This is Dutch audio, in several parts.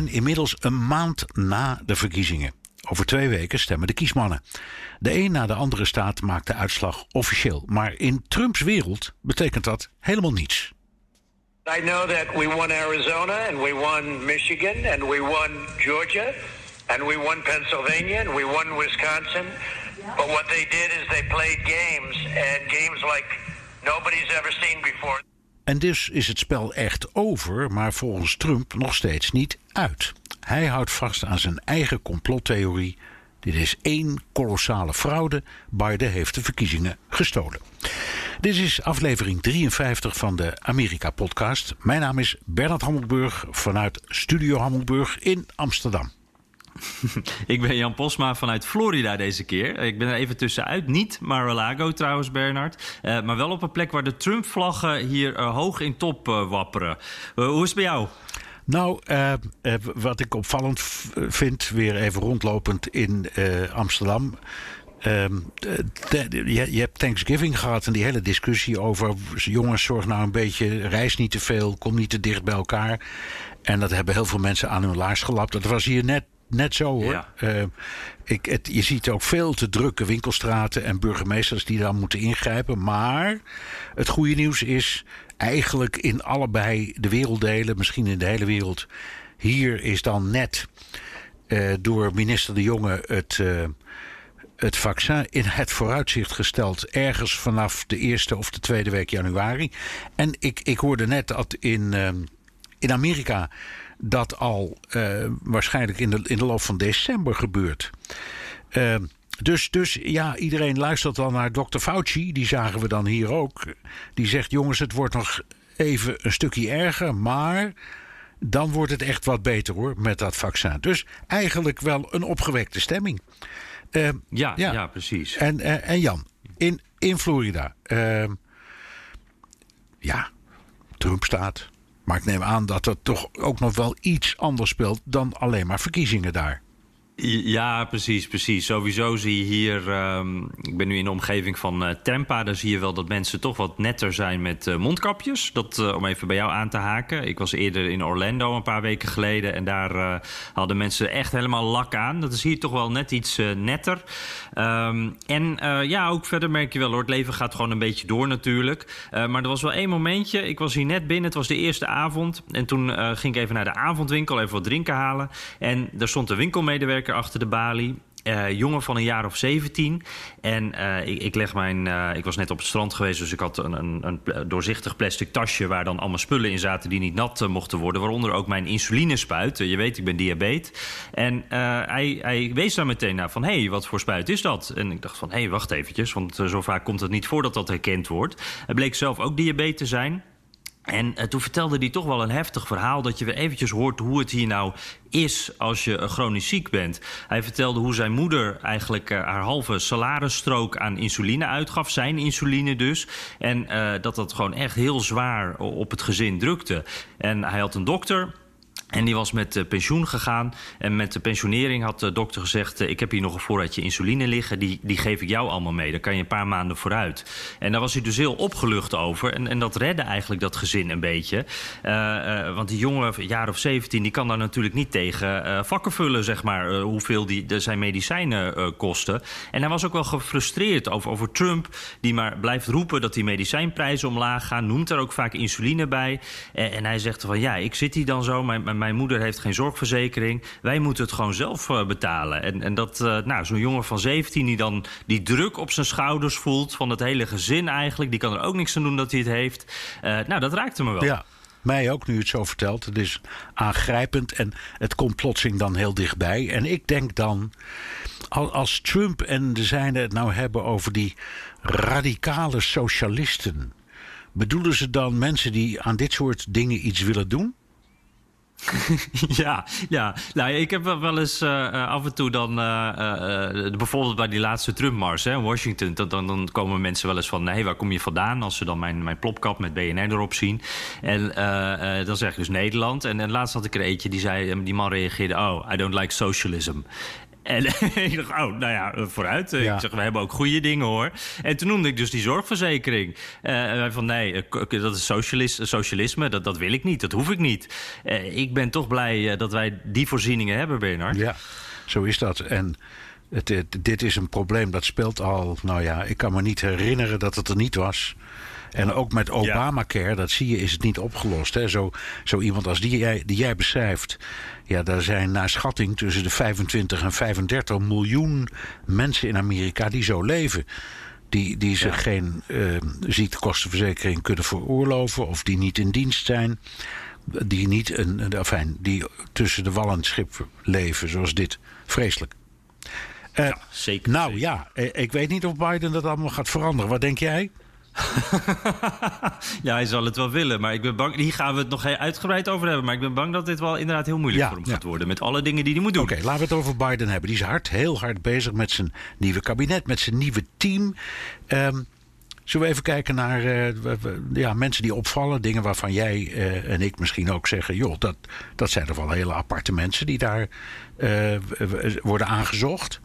Zijn inmiddels een maand na de verkiezingen. Over twee weken stemmen de kiesmannen. De een na de andere staat maakt de uitslag officieel. Maar in Trumps wereld betekent dat helemaal niets. I know that we won Arizona and we won Michigan and we won Georgia and we won Pennsylvania and we won Wisconsin. But what they did is they played games and games like nobody's ever seen before. En dus is het spel echt over, maar volgens Trump nog steeds niet uit. Hij houdt vast aan zijn eigen complottheorie. Dit is één kolossale fraude. Biden heeft de verkiezingen gestolen. Dit is aflevering 53 van de Amerika-podcast. Mijn naam is Bernard Hammelburg vanuit Studio Hammelburg in Amsterdam. Ik ben Jan Posma vanuit Florida deze keer. Ik ben er even tussenuit. Niet Mar-a-Lago trouwens, Bernard. Uh, maar wel op een plek waar de Trump-vlaggen hier uh, hoog in top uh, wapperen. hoe is het bij jou? Nou, wat ik opvallend vind, weer even rondlopend in Amsterdam. De, je, je, hebt Thanksgiving gehad en die hele discussie over jongens, zorg nou een beetje, reis niet te veel, kom niet te dicht bij elkaar. En dat hebben heel veel mensen aan hun laars gelapt. Dat was hier net net zo hoor. Ja. Uh, ik, het, je ziet ook veel te drukke winkelstraten en burgemeesters die dan moeten ingrijpen. Maar het goede nieuws is eigenlijk in allebei de werelddelen, misschien in de hele wereld. Hier is dan net uh, door minister De Jonge het. Uh, het vaccin in het vooruitzicht gesteld. Ergens vanaf de eerste of de tweede week januari. En ik, ik hoorde net dat in, uh, in Amerika dat al uh, waarschijnlijk in de, in de loop van december gebeurt. Uh, dus, dus ja, iedereen luistert dan naar dokter Fauci. Die zagen we dan hier ook. Die zegt: jongens, het wordt nog even een stukje erger. Maar dan wordt het echt wat beter hoor met dat vaccin. Dus eigenlijk wel een opgewekte stemming. Uh, ja, ja, ja, precies. En, en Jan, in, in Florida. ja, Trump staat. Maar ik neem aan dat er toch ook nog wel iets anders speelt dan alleen maar verkiezingen daar. Ja, precies, precies. Sowieso zie je hier. Um, ik ben nu in de omgeving van uh, Tampa. Daar zie je wel dat mensen toch wat netter zijn met uh, mondkapjes. Dat uh, om even bij jou aan te haken. Ik was eerder in Orlando een paar weken geleden. En daar hadden mensen echt helemaal lak aan. Dat is hier toch wel net iets netter. Um, en ja, ook verder merk je wel hoor. Het leven gaat gewoon een beetje door natuurlijk. maar er was wel één momentje. Ik was hier net binnen. Het was de eerste avond. En toen ging ik even naar de avondwinkel. Even wat drinken halen. En daar stond de winkelmedewerker achter de balie. Uh, jongen van een jaar of 17. En uh, ik, ik, leg mijn. Uh, ik was net op het strand geweest, dus ik had een, een, een, doorzichtig plastic tasje waar dan allemaal spullen in zaten die niet nat mochten worden. Waaronder ook mijn insulinespuit. je weet, ik ben diabetes. En hij, hij, wees daar meteen naar van: hé, hey, wat voor spuit is dat? En ik dacht van: hé, hey, wacht eventjes, want zo vaak komt het niet voor dat dat herkend wordt. Hij bleek zelf ook diabetes te zijn. En uh, toen vertelde hij toch wel een heftig verhaal... dat je weer eventjes hoort hoe het hier nou is als je uh, chronisch ziek bent. Hij vertelde hoe zijn moeder eigenlijk uh, haar halve salarisstrook aan insuline uitgaf. Zijn insuline dus. En dat dat gewoon echt heel zwaar op het gezin drukte. En hij had een dokter... En die was met pensioen gegaan. En met de pensionering had de dokter gezegd... ik heb hier nog een voorraadje insuline liggen. Die, die geef ik jou allemaal mee. Daar kan je een paar maanden vooruit. En daar was hij dus heel opgelucht over. En, en dat redde eigenlijk dat gezin een beetje. Uh, want die jongen, jaar of 17... die kan daar natuurlijk niet tegen uh, vakken vullen, zeg maar... hoeveel die, zijn medicijnen kosten. En hij was ook wel gefrustreerd over, over Trump... die maar blijft roepen dat die medicijnprijzen omlaag gaan. Noemt er ook vaak insuline bij. En, en hij zegt van, ja, ik zit hier dan zo... Mijn moeder heeft geen zorgverzekering. Wij moeten het gewoon zelf uh, betalen. En, en dat, uh, nou, zo'n jongen van 17 die dan die druk op zijn schouders voelt... van het hele gezin eigenlijk, die kan er ook niks aan doen dat hij het heeft. Uh, nou, dat raakte me wel. Ja. Mij ook, nu het zo vertelt. Het is aangrijpend en het komt plotseling dan heel dichtbij. En ik denk dan, als Trump en de zijnen het nou hebben over die radicale socialisten. Bedoelen ze dan mensen die aan dit soort dingen iets willen doen? ja, ja. Nou, ik heb wel eens uh, af en toe dan... Uh, bijvoorbeeld bij die laatste Trump-mars in Washington... Dan, dan, dan, komen mensen wel eens van... nee, waar kom je vandaan? Als ze dan mijn, mijn plopkap met BNR erop zien. En dan zeg ik dus Nederland. En, en laatst had ik er eentje die zei... die man reageerde... oh, I don't like socialism. En ik dacht, oh, nou ja, eh, vooruit. Ik zeg, we hebben ook goede dingen hoor. En toen noemde ik dus die zorgverzekering. Uh, van nee, dat is socialisme, dat, dat wil ik niet, dat hoef ik niet. Uh, ik ben toch blij dat wij die voorzieningen hebben, Bernard. Ja, zo is dat. En het, dit is een probleem dat speelt al, nou ja, ik kan me niet herinneren dat het er niet was. En ook met Obamacare, dat zie je, is het niet opgelost. Hè? Zo, zo iemand als die jij, die jij beschrijft. Ja, daar zijn naar schatting tussen de 25 en 35 miljoen mensen in Amerika die zo leven. Die, die zich geen uh, ziektekostenverzekering kunnen veroorloven of die niet in dienst zijn. Die niet een, enfin, die tussen de wal en het schip leven, zoals dit. Vreselijk. Uh, ja, zeker. Nou ja, eh, ik weet niet of Biden dat allemaal gaat veranderen. Wat denk jij? ja, hij zal het wel willen. Maar ik ben bang. Hier gaan we het nog uitgebreid over hebben. Maar ik ben bang dat dit wel inderdaad heel moeilijk voor hem gaat worden. Met alle dingen die hij moet doen. Oké, laten we het over Biden hebben. Die is hard, heel hard bezig met zijn nieuwe kabinet, met zijn nieuwe team. Um, Zullen we even kijken naar uh, ja, mensen die opvallen? Dingen waarvan jij uh, en ik misschien ook zeggen: joh, dat, dat zijn toch wel hele aparte mensen die daar uh, worden aangezocht.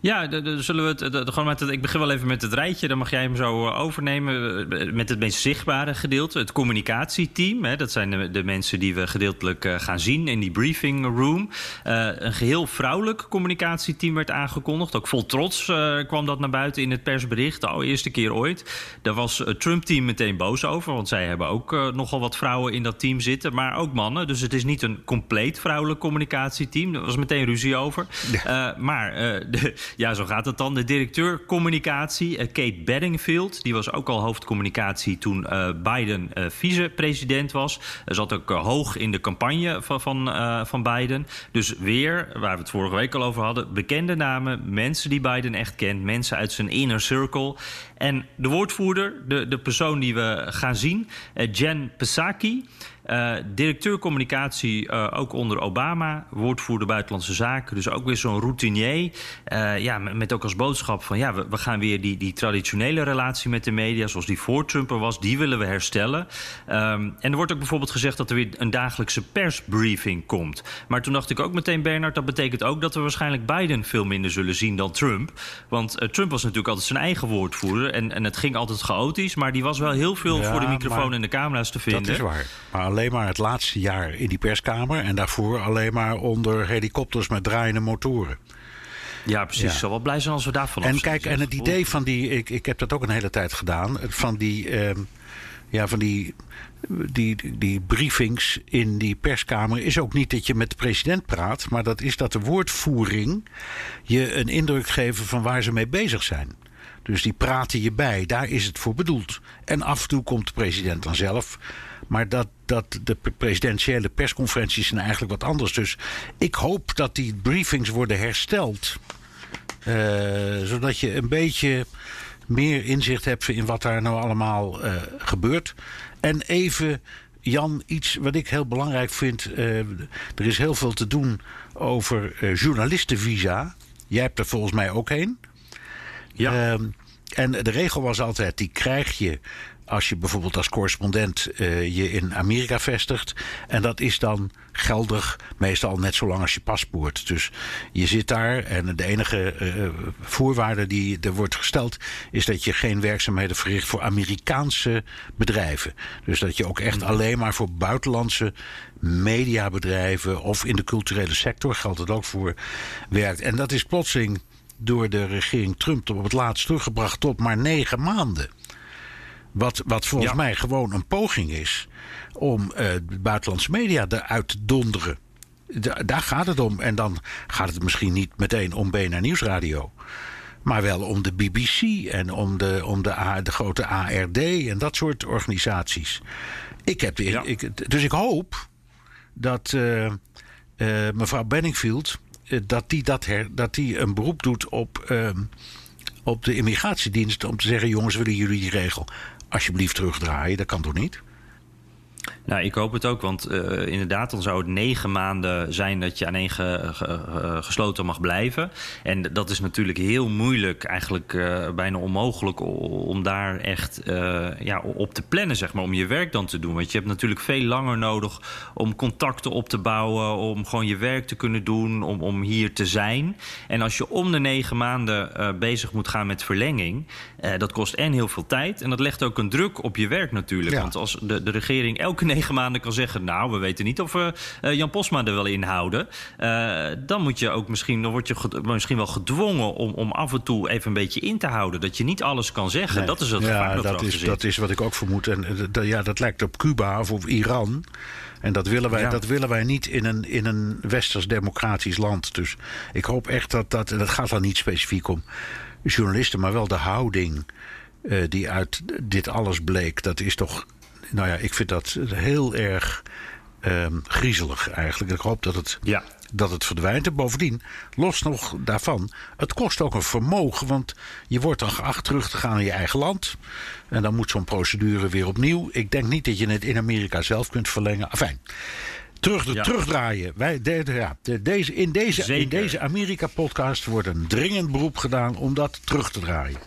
Ja, zullen we het, de, gewoon met het, ik begin wel even met het rijtje. Dan mag jij hem zo eh, overnemen eh, met het meest zichtbare gedeelte. Het communicatieteam. Hè, dat zijn de, de, mensen die we gedeeltelijk uh, gaan zien in die briefing room. Uh, een geheel vrouwelijk communicatieteam werd aangekondigd. Ook vol trots uh, kwam dat naar buiten in het persbericht. De allereerste keer ooit. Daar was het Trump-team meteen boos over. Want zij hebben ook nogal wat vrouwen in dat team zitten. Maar ook mannen. Dus het is niet een compleet vrouwelijk communicatieteam. Daar was meteen ruzie over. Ja. maar de, ja, zo gaat het dan. De directeur communicatie, uh, Kate Bedingfield, die was ook al hoofdcommunicatie toen uh, Biden uh, vicepresident was. Zat ook hoog in de campagne van, van, van Biden. Dus weer, waar we het vorige week al over hadden, bekende namen, mensen die Biden echt kent, mensen uit zijn inner circle. En de woordvoerder, de, de persoon die we gaan zien, Jen Psaki. Uh, directeur communicatie uh, ook onder Obama, woordvoerder buitenlandse zaken. Dus ook weer zo'n routinier. Uh, ja, met, met, ook als boodschap van ja, we, we, gaan weer die, die traditionele relatie met de media, zoals die voor Trump er was, die willen we herstellen. Um, en er wordt ook bijvoorbeeld gezegd dat er weer een dagelijkse persbriefing komt. Maar toen dacht ik ook meteen, Bernard, dat betekent ook dat we waarschijnlijk Biden veel minder zullen zien dan Trump. Want Trump was natuurlijk altijd zijn eigen woordvoerder en, en het ging altijd chaotisch, maar die was wel heel veel ja, voor de microfoon en de camera's te vinden. Dat is waar. Maar alleen maar het laatste jaar in die perskamer. En daarvoor alleen maar onder helikopters met draaiende motoren. Ja, precies. Ja. Zal wel blij zijn als we daarvan En kijk, en het idee van die. Ik, ik heb dat ook een hele tijd gedaan. Van die. Uh, ja, van die. Die, die briefings in die perskamer is ook niet dat je met de president praat, maar dat is dat de woordvoering je een indruk geven van waar ze mee bezig zijn. Dus die praten je bij, daar is het voor bedoeld. En af en toe komt de president dan zelf maar dat, dat de presidentiële persconferenties zijn eigenlijk wat anders. Dus ik hoop dat die briefings worden hersteld. Uh, zodat je een beetje meer inzicht hebt in wat daar nou allemaal uh, gebeurt. En even, Jan, iets wat ik heel belangrijk vind. Uh, er is heel veel te doen over journalistenvisa. Jij hebt er volgens mij ook heen. Ja. Ehm, en de regel was altijd: die krijg je als je bijvoorbeeld als correspondent uh, je in Amerika vestigt. En dat is dan geldig meestal net zo lang als je paspoort. Dus je zit daar en de enige uh, voorwaarde die er wordt gesteld... is dat je geen werkzaamheden verricht voor Amerikaanse bedrijven. Dus dat je ook echt alleen maar voor buitenlandse mediabedrijven... of in de culturele sector, geldt het ook voor, werkt. En dat is plotseling door de regering Trump op het laatst teruggebracht tot maar negen maanden. Wat, wat volgens mij gewoon een poging is om uh, buitenlandse media eruit te donderen. daar gaat het om. En dan gaat het misschien niet meteen om BNR Nieuwsradio. Maar wel om de BBC en om de, om de, A, de grote ARD en dat soort organisaties. Ik heb de, Ja. ik, dus ik hoop dat eh, eh, mevrouw Benningfield. dat die, dat, her, dat die een beroep doet op, ehm, op de immigratiedienst. om te zeggen: jongens, willen jullie die regel alsjeblieft terugdraaien? Dat kan toch niet? Nou, ik hoop het ook, want eh, inderdaad, dan zou het negen maanden zijn dat je aan één ge- ge- eh, gesloten mag blijven. En dat is natuurlijk heel moeilijk, eigenlijk eh, bijna onmogelijk, om daar echt ja, op te plannen, zeg maar, om je werk dan te doen. Want je hebt natuurlijk veel langer nodig om contacten op te bouwen, om gewoon je werk te kunnen doen, om, om hier te zijn. En als je om de negen maanden bezig moet gaan met verlenging, dat kost en heel veel tijd en dat legt ook een druk op je werk natuurlijk. Ja. Want als de, de regering elke negen maanden kan zeggen... nou, we weten niet of we eh, Jan Posma er wel in houden... eh, dan moet je ook misschien, dan word je misschien wel gedwongen... Om, om af en toe even een beetje in te houden. Dat je niet alles kan zeggen. Dat is het gevaar ja, dat, dat erachter is, zit. dat is wat ik ook vermoed. En eh, dat, ja, dat lijkt op Cuba of op Iran. En dat willen wij, Ja. dat willen wij niet in een, in een westers democratisch land. Dus ik hoop echt dat dat. En dat gaat dan niet specifiek om journalisten, maar wel de houding eh, die uit dit alles bleek. Dat is toch. Nou ja, ik vind dat heel erg ehm, griezelig eigenlijk. Ik hoop dat het Ja. dat het verdwijnt. En bovendien, los nog daarvan, het kost ook een vermogen. Want je wordt dan geacht terug te gaan in je eigen land. En dan moet zo'n procedure weer opnieuw. Ik denk niet dat je het in Amerika zelf kunt verlengen. Enfin, terug, Ja. terugdraaien. Wij, de, de- ja, de- deze, in deze, in deze Amerika-podcast wordt een dringend beroep gedaan om dat terug te draaien.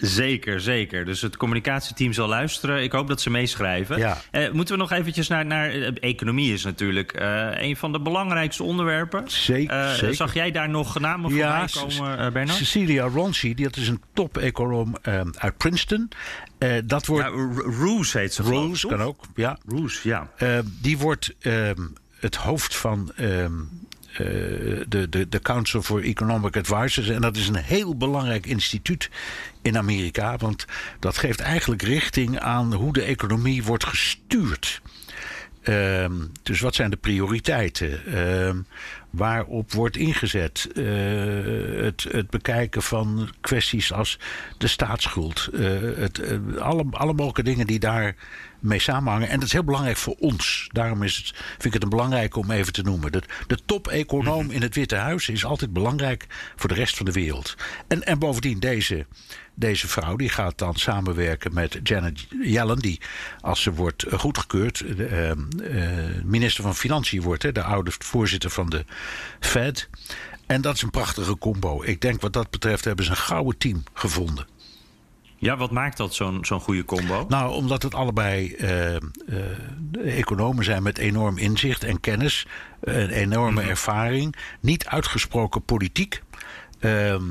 Zeker, zeker. Dus het communicatieteam zal luisteren. Ik hoop dat ze meeschrijven. Ja. Eh, moeten we nog eventjes naar... naar eh, economie is natuurlijk eh, een van de belangrijkste onderwerpen. Zeker, zeker. Zag jij daar nog namen voorbij komen, eh, Bernard? Cecilia Ronci, dat is een top-econoom uit Princeton. Dat wordt. Ja, Roos heet ze toch? kan ook, ja. Roos, ja. Die wordt ehm, het hoofd van ehm, eh, de, de, de Council for Economic Advisors. En dat is een heel belangrijk instituut in Amerika. Want dat geeft eigenlijk richting aan hoe de economie wordt gestuurd. Ehm, dus wat zijn de prioriteiten? Ehm, waarop wordt ingezet? Eh, het, het bekijken van kwesties als de staatsschuld. eh, het, eh, alle, alle mogelijke dingen die daar mee samenhangen. En dat is heel belangrijk voor ons. Daarom is het, vind ik het een belangrijke om even te noemen. De, de top-econoom in het Witte Huis is altijd belangrijk voor de rest van de wereld. En, en bovendien deze, deze vrouw die gaat dan samenwerken met Janet Yellen... die als ze wordt goedgekeurd de, eh, eh, minister van Financiën wordt... Hè, de oude voorzitter van de Fed. En dat is een prachtige combo. Ik denk wat dat betreft hebben ze een gouden team gevonden. Ja, wat maakt dat zo'n zo'n goede combo? Nou, omdat het allebei eh, eh, economen zijn met enorm inzicht en kennis, een enorme ervaring, niet uitgesproken politiek. ehm,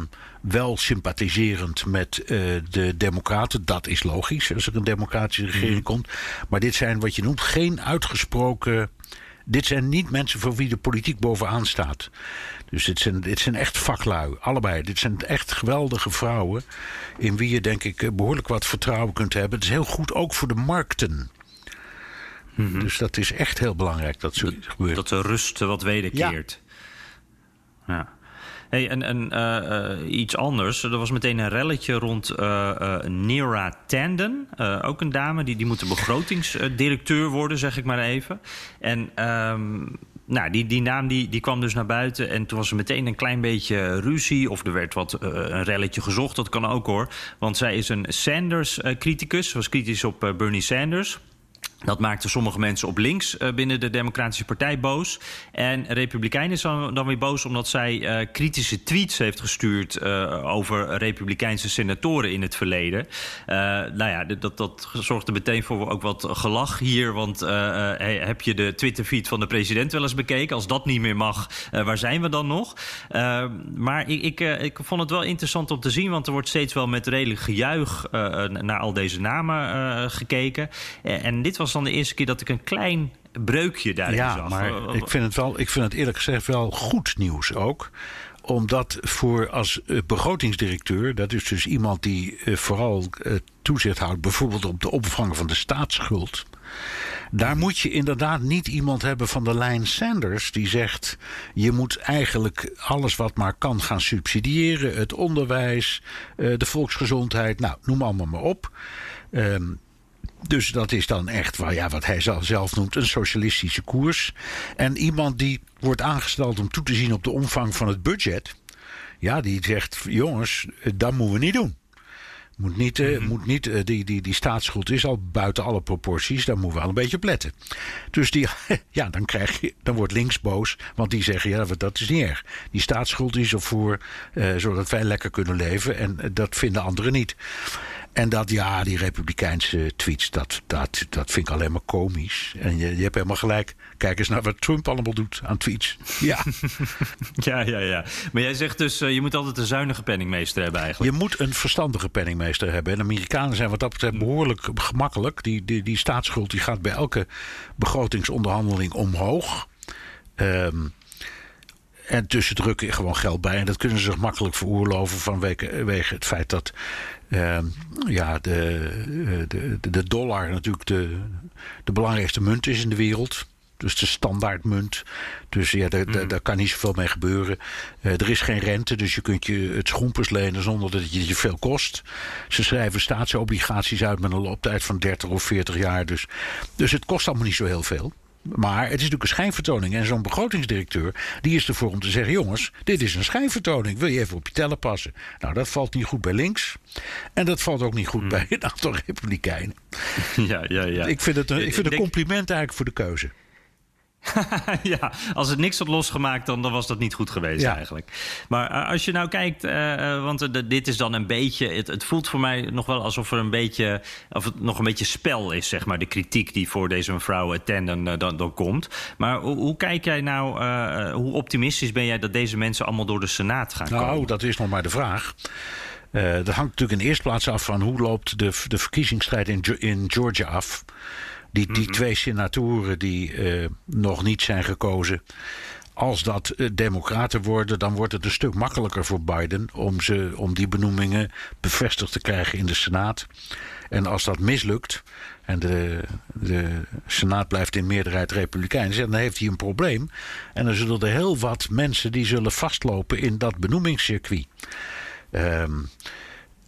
wel sympathiserend met eh, de Democraten. Dat is logisch als er een democratische regering komt. Maar dit zijn wat je noemt geen uitgesproken. Dit zijn niet mensen voor wie de politiek bovenaan staat. Dus dit zijn, dit zijn echt vaklui, allebei. Dit zijn echt geweldige vrouwen. In wie je, denk ik, eh, behoorlijk wat vertrouwen kunt hebben. Het is heel goed ook voor de markten. Dus dat is echt heel belangrijk dat zoiets gebeurt. Dat de rust wat wederkeert. Ja. Hey, en en eh, eh, iets anders. Er was meteen een relletje rond eh Nera Tanden. Ook een dame, die, die moet de begrotingsdirecteur worden, zeg ik maar even. En ehm, nou, die, die naam die, die kwam dus naar buiten. En toen was er meteen een klein beetje ruzie. Of er werd wat een relletje gezocht. Dat kan ook hoor. Want zij is een Sanders-criticus. was kritisch op Bernie Sanders. Dat maakte sommige mensen op links eh, binnen de Democratische Partij boos. En Republikeinen zijn dan weer boos omdat zij eh, kritische tweets heeft gestuurd eh, over Republikeinse senatoren in het verleden. Nou ja, dat, dat zorgde meteen voor ook wat gelach hier. Want heb je de Twitter-feed van de president wel eens bekeken? Als dat niet meer mag, waar zijn we dan nog? Eh, maar ik, ik, ik vond het wel interessant om te zien, want er wordt steeds wel met redelijk gejuich naar al deze namen gekeken. Eh, en dit was dan de eerste keer dat ik een klein breukje daarin ja, zag. maar ik vind, het wel, ik vind het eerlijk gezegd wel goed nieuws ook omdat voor als eh, begrotingsdirecteur, dat is dus iemand die eh, vooral eh, toezicht houdt, bijvoorbeeld op de opvang van de staatsschuld. Daar moet je inderdaad niet iemand hebben van de lijn Sanders die zegt: je moet eigenlijk alles wat maar kan gaan subsidiëren. Het onderwijs, de volksgezondheid, nou, noem allemaal maar op. Ehm, dus dat is dan echt ja, wat hij zelf noemt een socialistische koers. En iemand die wordt aangesteld om toe te zien op de omvang van het budget. Ja, die zegt: jongens, dat moeten we niet doen. Moet niet, uh, moet niet uh, die, die, die staatsschuld is al buiten alle proporties. Daar moeten we wel een beetje op letten. Dus die, ja, dan, krijg je, dan wordt links boos. Want die zeggen, ja, dat is niet erg. Die staatsschuld is ervoor, uh, zodat wij lekker kunnen leven. En dat vinden anderen niet. En dat, ja, die republikeinse tweets, dat, dat, dat vind ik alleen maar komisch. En je, je hebt helemaal gelijk. Kijk eens naar wat Trump allemaal doet aan tweets. Ja, ja, ja, ja. Maar jij zegt dus, uh, je moet altijd een zuinige penningmeester hebben eigenlijk. Je moet een verstandige penningmeester hebben. En Amerikanen zijn wat dat betreft behoorlijk gemakkelijk. Die, die, die staatsschuld die gaat bij elke begrotingsonderhandeling omhoog. Um, en tussen drukken gewoon geld bij. En dat kunnen ze zich makkelijk veroorloven vanwege het feit dat uh, ja, de, de, de dollar natuurlijk de, de belangrijkste munt is in de wereld. Dus de standaardmunt. Dus ja, daar, daar, daar kan niet zoveel mee gebeuren. Uh, er is geen rente, dus je kunt je het schoempers lenen zonder dat het je veel kost. Ze schrijven staatsobligaties uit met een looptijd van 30 of 40 jaar. Dus, dus het kost allemaal niet zo heel veel. Maar het is natuurlijk een schijnvertoning. En zo'n begrotingsdirecteur, die is ervoor om te zeggen... jongens, dit is een schijnvertoning. Wil je even op je tellen passen? Nou, dat valt niet goed bij links. En dat valt ook niet goed hmm. bij een aantal republikeinen. Ja, ja, ja. Ik vind het een, ik vind een compliment eigenlijk voor de keuze. ja, als het niks had losgemaakt, dan, dan was dat niet goed geweest eigenlijk. Maar uh, als je nou kijkt, uh, want uh, dit is dan een beetje... Het, het, voelt voor mij nog wel alsof er een beetje... of het nog een beetje spel is, zeg maar. De kritiek die voor deze mevrouw Tenden dan, dan komt. Maar hoe, hoe kijk jij nou... hoe optimistisch ben jij dat deze mensen allemaal door de Senaat gaan nou, komen? Nou, dat is nog maar de vraag. dat hangt natuurlijk in de eerste plaats af van... hoe loopt de, de verkiezingsstrijd in, in Georgia af... Die, die twee senatoren die uh, nog niet zijn gekozen. Als dat uh, democraten worden, dan wordt het een stuk makkelijker voor Biden om, ze, om die benoemingen bevestigd te krijgen in de Senaat. En als dat mislukt en de, de Senaat blijft in meerderheid republikeins, dan heeft hij een probleem. En dan zullen er heel wat mensen die zullen vastlopen in dat benoemingscircuit. Um,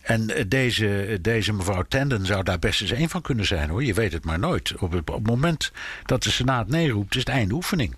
en eh, deze, deze mevrouw Tenden zou daar best eens een van kunnen zijn hoor. Je weet het maar nooit. Op het, op het moment dat de Senaat nee roept, is het einde oefening.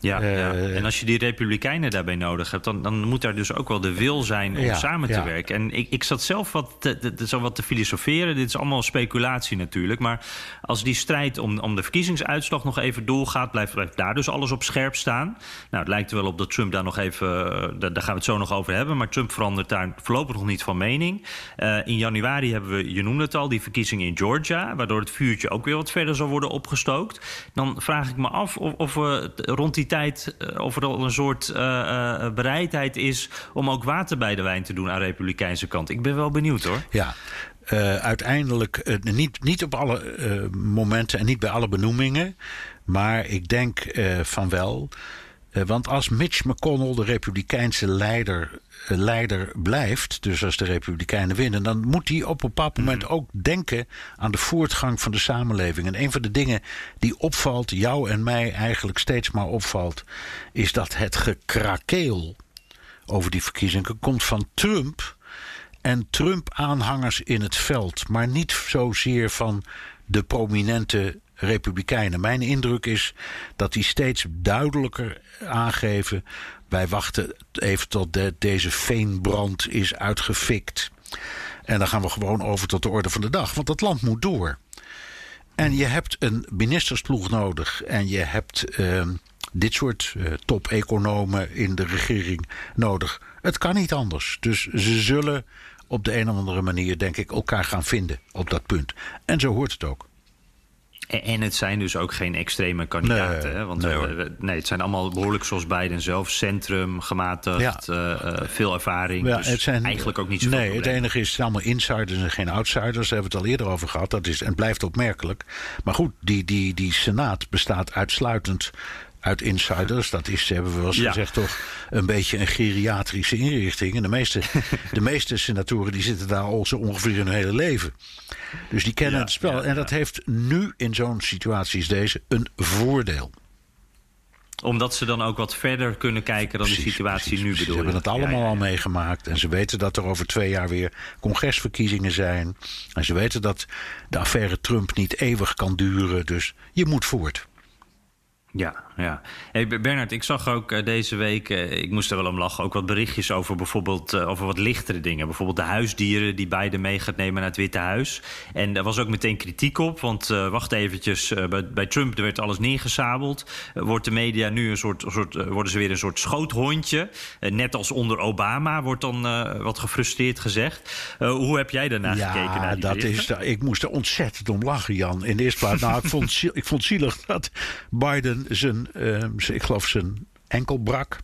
Ja, ja, eh, en als je die Republikeinen daarbij nodig hebt, dan, dan moet daar dus ook wel de wil zijn om samen te werken. En ik, ik zat zelf wat te, zo wat te filosoferen. Dit is allemaal speculatie natuurlijk. Maar als die strijd om, om de verkiezingsuitslag nog even doorgaat, blijft, blijft daar dus alles op scherp staan. Nou, het lijkt er wel op dat Trump daar nog even. Eh, daar, gaan we het zo nog over hebben. Maar Trump verandert daar voorlopig nog niet van mening. Uh, in januari hebben we, je noemde het al, die verkiezingen in Georgia. Waardoor het vuurtje ook weer wat verder zal worden opgestookt. Dan vraag ik me af of, of we rond die eh, of er al een soort uh, bereidheid is om ook water bij de wijn te doen aan de Republikeinse kant. Ik ben wel benieuwd hoor. Ja. Uiteindelijk niet, niet op alle momenten en niet bij alle benoemingen. Maar ik denk van wel. want als Mitch McConnell, de Republikeinse leider, leider blijft, dus als de Republikeinen winnen, dan moet hij op een bepaald mhm. moment ook denken aan de voortgang van de samenleving. En een van de dingen die opvalt, jou en mij eigenlijk steeds maar opvalt, is dat het gekrakeel over die verkiezingen komt van Trump en Trump-aanhangers in het veld, maar niet zozeer van de prominente Republikeinen. Mijn indruk is dat die steeds duidelijker aangeven wij wachten even tot de, deze veenbrand is uitgefikt. En dan gaan we gewoon over tot de orde van de dag. Want het land moet door. En je hebt een ministersploeg nodig. En je hebt uh, dit soort uh, top-economen in de regering nodig. Het kan niet anders. Dus ze zullen op de een of andere manier, denk ik, elkaar gaan vinden op dat punt. En zo hoort het ook. En het zijn dus ook geen extreme kandidaten. Nee, hè? Want nee, nee, het zijn allemaal behoorlijk zoals Biden zelf. Centrum, gematigd, ja. uh, veel ervaring. Ja, dus het zijn, eigenlijk ook niet zo. Nee, het enige is, het zijn allemaal insiders en geen outsiders. Daar hebben we het al eerder over gehad. Dat is, en blijft opmerkelijk. Maar goed, die, die, die Senaat bestaat uitsluitend uit insiders. Dat is, hebben we wel eens Ja. gezegd, toch een beetje een geriatrische inrichting. En de meeste, de meeste senatoren die zitten daar al zo ongeveer hun hele leven. Dus die kennen Ja, het spel. ja, en dat heeft nu in zo'n situatie als deze een voordeel. Omdat ze dan ook wat verder kunnen kijken dan de situatie precies, nu precies. bedoel Ze hebben het allemaal al meegemaakt. En ze weten dat er over twee jaar weer congresverkiezingen zijn. En ze weten dat de affaire Trump niet eeuwig kan duren. Dus je moet voort. Ja, ja. Hey, Bernard, ik zag ook eh, deze week, eh, ik moest er wel om lachen, ook wat berichtjes over bijvoorbeeld eh, over wat lichtere dingen. Bijvoorbeeld de huisdieren die Biden mee gaat nemen naar het Witte Huis. En daar was ook meteen kritiek op, want wacht eventjes, bij, bij Trump er werd alles neergezabeld. Eh, wordt de media nu een soort, soort worden ze weer een soort schoothondje. Net als onder Obama wordt dan wat gefrustreerd gezegd. Hoe heb jij daarna gekeken? Naar die dat berichten? is, ik moest er ontzettend om lachen, Jan. In de eerste plaats, nou, ik vond, ik vond zielig dat Biden zijn- ik geloof zijn enkel brak.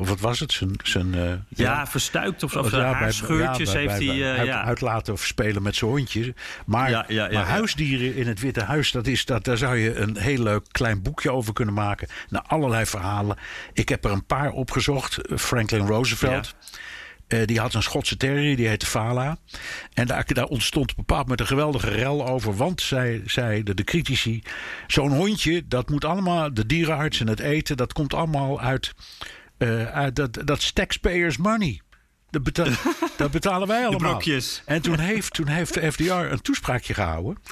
Of wat was het? Zijn, zijn, eh, Ja, verstuikt of, of zijn haarscheurtjes ja, heeft hij... eh, uit, ja. uit laten spelen met zijn hondjes. Maar, maar huisdieren in het Witte Huis, dat is, dat, daar zou je een heel leuk klein boekje over kunnen maken. Naar allerlei verhalen. Ik heb er een paar opgezocht. Franklin Roosevelt. Eh, die had een Schotse terrier, die heette Fala. En daar, daar ontstond bepaald met een geweldige rel over. Want, zij zeiden de critici, zo'n hondje, dat moet allemaal, de dierenarts en het eten, dat komt allemaal uit, eh, uit dat, dat is taxpayers money. Dat, beta- dat betalen wij allemaal. brokjes. En toen heeft, toen heeft de FDR een toespraakje gehouden.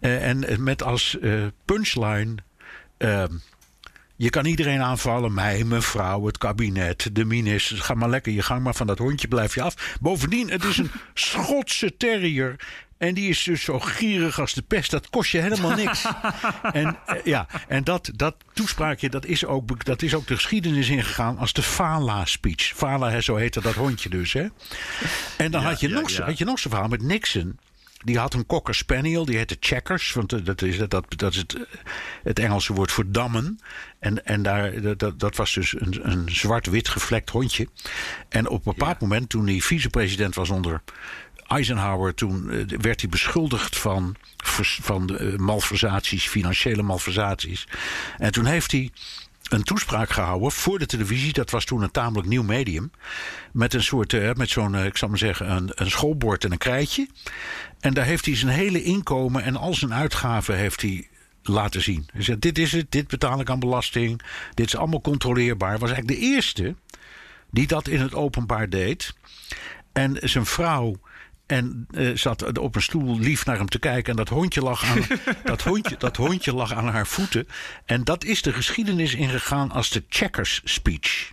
Eh, en met als punchline... je kan iedereen aanvallen, mij, mijn vrouw, het kabinet, de ministers. Ga maar lekker je gang, maar van dat hondje blijf je af. Bovendien, het is een Schotse terrier. En die is dus zo gierig als de pest. Dat kost je helemaal niks. en eh, ja, en dat, dat toespraakje, dat is, ook, dat is ook de geschiedenis ingegaan als de Fala-speech. Fala, zo heette dat hondje dus. Hè? En dan Ja, had, je ja, nog, ja. had je nog zo'n verhaal met Nixon. Die had een cocker spaniel, die heette Checkers. Want eh, dat is, dat, dat is het, eh, het Engelse woord voor dammen. En, en daar, dat- dat, was dus een, een zwart-wit gevlekt hondje. En op een bepaald moment, toen hij vicepresident was onder Eisenhower... toen eh, werd hij beschuldigd van, van malversaties, financiële malversaties. En toen heeft hij een toespraak gehouden voor de televisie. Dat was toen een tamelijk nieuw medium. Met een soort, eh, met zo'n, eh, ik zal maar zeggen, een, een schoolbord en een krijtje. En daar heeft hij zijn hele inkomen en al zijn uitgaven heeft hij laten zien. Hij zei, dit is het, dit betaal ik aan belasting. Dit is allemaal controleerbaar. Was eigenlijk de eerste die dat in het openbaar deed. En zijn vrouw en eh, zat op een stoel lief naar hem te kijken. En dat hondje, lag aan, dat, hondje, dat hondje lag aan haar voeten. En dat is de geschiedenis ingegaan als de checkers speech.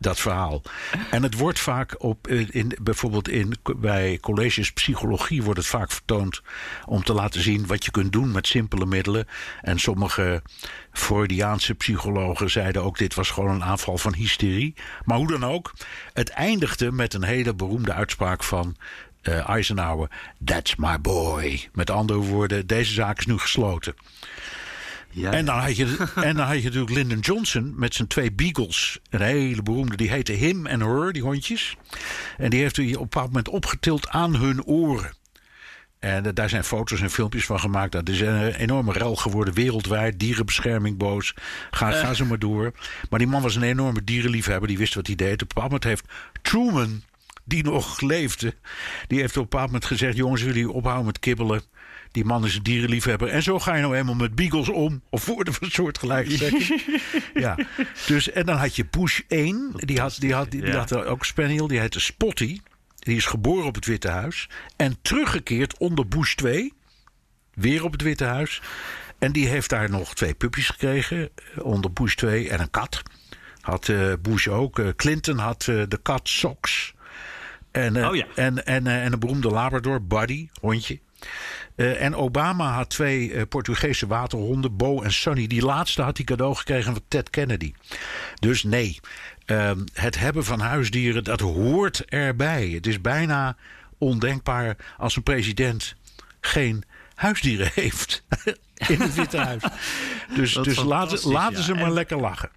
Dat verhaal. En het wordt vaak op, eh, in, bijvoorbeeld in, bij colleges psychologie wordt het vaak vertoond om te laten zien wat je kunt doen met simpele middelen. En sommige Freudiaanse psychologen zeiden ook dit was gewoon een aanval van hysterie. Maar hoe dan ook, het eindigde met een hele beroemde uitspraak van eh, Eisenhower: That's my boy. Met andere woorden, deze zaak is nu gesloten. Ja, En dan, had je, en dan had je natuurlijk Lyndon Johnson met zijn twee beagles. Een hele beroemde, die heette Him en Her, die hondjes. En die heeft hij op een bepaald moment opgetild aan hun oren. En eh, daar zijn foto's en filmpjes van gemaakt. Dat is een enorme rel geworden wereldwijd. Dierenbescherming boos. Ga, ga ze maar door. Maar die man was een enorme dierenliefhebber. Die wist wat hij deed. Op een bepaald moment heeft Truman, die nog leefde... die heeft op een bepaald moment gezegd... jongens, jullie ophouden met kibbelen? Die man is een dierenliefhebber. En zo ga je nou eenmaal met beagles om. Of woorden van soortgelijke zeggen. ja. Dus, en dan had je Bush 1. Die had, die had, die, die Ja. had ook een spaniel. Die heette Spotty. Die is geboren op het Witte Huis. En teruggekeerd onder Bush 2. Weer op het Witte Huis. En die heeft daar nog twee puppies gekregen. eh, Onder Bush 2 en een kat. Had eh, Bush ook. Eh, Clinton had de kat Sox. En, eh, Oh ja. en, en, eh, en een beroemde Labrador, Buddy, hondje. Eh, en Obama had twee Portugese waterhonden, Bo en Sonny. Die laatste had hij cadeau gekregen van Ted Kennedy. Dus nee, ehm, het hebben van huisdieren, dat hoort erbij. Het is bijna ondenkbaar als een president geen huisdieren heeft in het Witte Huis. Dus, dus laten, laten ze maar En- lekker lachen.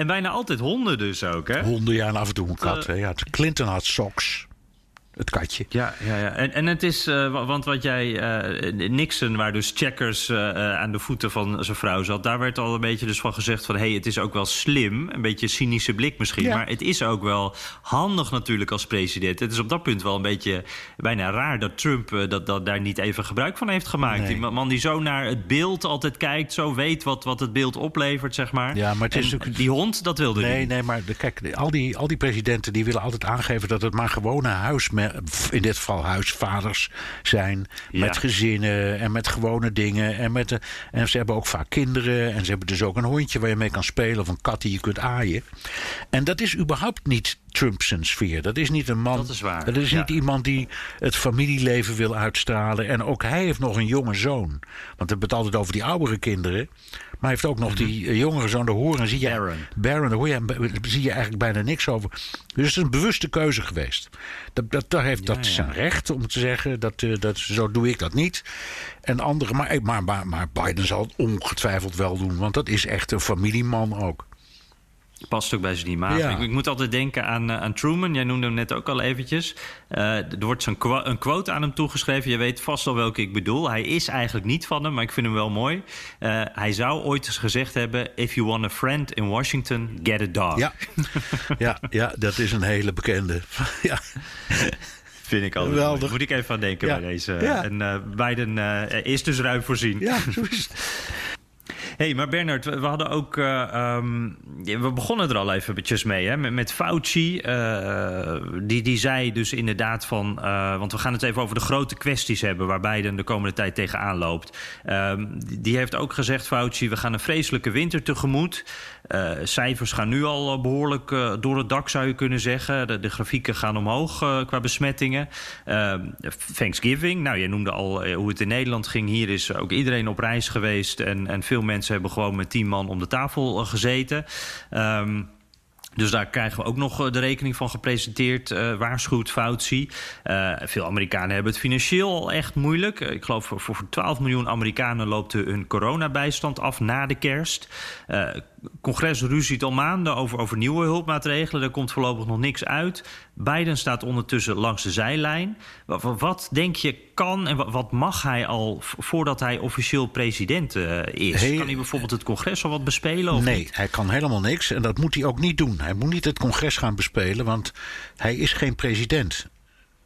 En bijna altijd honden dus ook, hè? Honden, ja, en af en toe een kat. Eh. hè. Ja, Clinton had socks. Het katje. Ja, ja, ja. En, en het is, uh, want wat jij, uh, Nixon, waar dus checkers uh, aan de voeten van zijn vrouw zat, daar werd al een beetje dus van gezegd van, hé, hey, het is ook wel slim, een beetje cynische blik misschien, ja. maar het is ook wel handig natuurlijk als president. Het is op dat punt wel een beetje bijna raar dat Trump dat, dat daar niet even gebruik van heeft gemaakt. Nee. Die man die zo naar het beeld altijd kijkt, zo weet wat, wat het beeld oplevert, zeg maar. Ja, maar het is die hond, dat wilde nee, niet. Nee, maar de, kijk, al die, al die presidenten die willen altijd aangeven dat het maar gewone huis in dit geval huisvaders zijn. Ja. Met gezinnen en met gewone dingen. En, met de, en ze hebben ook vaak kinderen. En ze hebben dus ook een hondje waar je mee kan spelen. Of een kat die je kunt aaien. En dat is überhaupt niet Trump's sfeer. Dat is niet een man. Dat is waar. Dat is ja. niet iemand die het familieleven wil uitstralen. En ook hij heeft nog een jonge zoon. Want we hebben het altijd over die oudere kinderen. Maar hij heeft ook nog die uh, jongere zoon, de horen zie je. Baron. Baron, daar hoor je, zie je eigenlijk bijna niks over. Dus het is een bewuste keuze geweest. Dat, dat, dat, heeft, Ja, dat ja. zijn recht om te zeggen, dat, uh, dat, zo doe ik dat niet. En andere, maar, maar, maar, maar Biden zal het ongetwijfeld wel doen. Want dat is echt een familieman ook. Past ook bij zijn imago. Ja. Ik, ik moet altijd denken aan, uh, aan Truman. Jij noemde hem net ook al eventjes. Uh, er wordt zo'n qu een quote aan hem toegeschreven. Je weet vast al welke ik bedoel. Hij is eigenlijk niet van hem, maar ik vind hem wel mooi. Uh, hij zou ooit eens gezegd hebben... If you want a friend in Washington, get a dog. Ja, ja, ja dat is een hele bekende. ja. Vind ik altijd Geweldig. Moet ik even aan denken Ja. bij deze. Ja. En uh, Biden uh, is dus ruim voorzien. Ja, zo is het. hey, maar Bernard, we, hadden ook. Uh, um, we begonnen er al eventjes mee, hè? Met, met Fauci. Uh, die, die zei dus inderdaad van. Uh, want we gaan het even over de grote kwesties hebben. waar Biden de komende tijd tegenaan loopt. die heeft ook gezegd, Fauci. we gaan een vreselijke winter tegemoet. Uh, cijfers gaan nu al behoorlijk uh, door het dak, zou je kunnen zeggen. De, de grafieken gaan omhoog qua besmettingen. Thanksgiving, nou, je noemde al hoe het in Nederland ging. Hier is ook iedereen op reis geweest. En, en veel mensen hebben gewoon met tien man om de tafel gezeten. Um, dus daar krijgen we ook nog de rekening van gepresenteerd, uh, waarschuwt Fauci. Uh, veel Amerikanen hebben het financieel al echt moeilijk. Uh, ik geloof voor, voor 12 miljoen Amerikanen loopt hun coronabijstand af na de kerst. Congres ruziet al maanden over, over nieuwe hulpmaatregelen. Er komt voorlopig nog niks uit. Biden staat ondertussen langs de zijlijn. Wat, wat denk je kan en wat, wat, mag hij al voordat hij officieel president is? Kan hij bijvoorbeeld het congres al wat bespelen? Of nee, niet? hij kan helemaal niks en dat moet hij ook niet doen. Hij moet niet het congres gaan bespelen, want hij is geen president.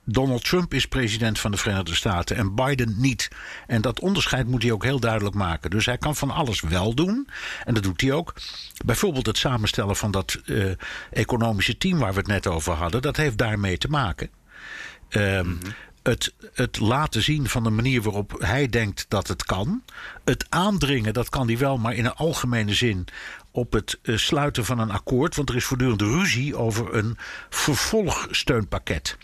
Donald Trump is president van de Verenigde Staten en Biden niet. En dat onderscheid moet hij ook heel duidelijk maken. Dus hij kan van alles wel doen. En dat doet hij ook. Bijvoorbeeld het samenstellen van dat uh, economische team waar we het net over hadden. Dat heeft daarmee te maken. Um, mm-hmm. Het, het, laten zien van de manier waarop hij denkt dat het kan. Het aandringen, dat kan hij wel, maar in een algemene zin op het uh, sluiten van een akkoord. Want er is voortdurend ruzie over een vervolgsteunpakket.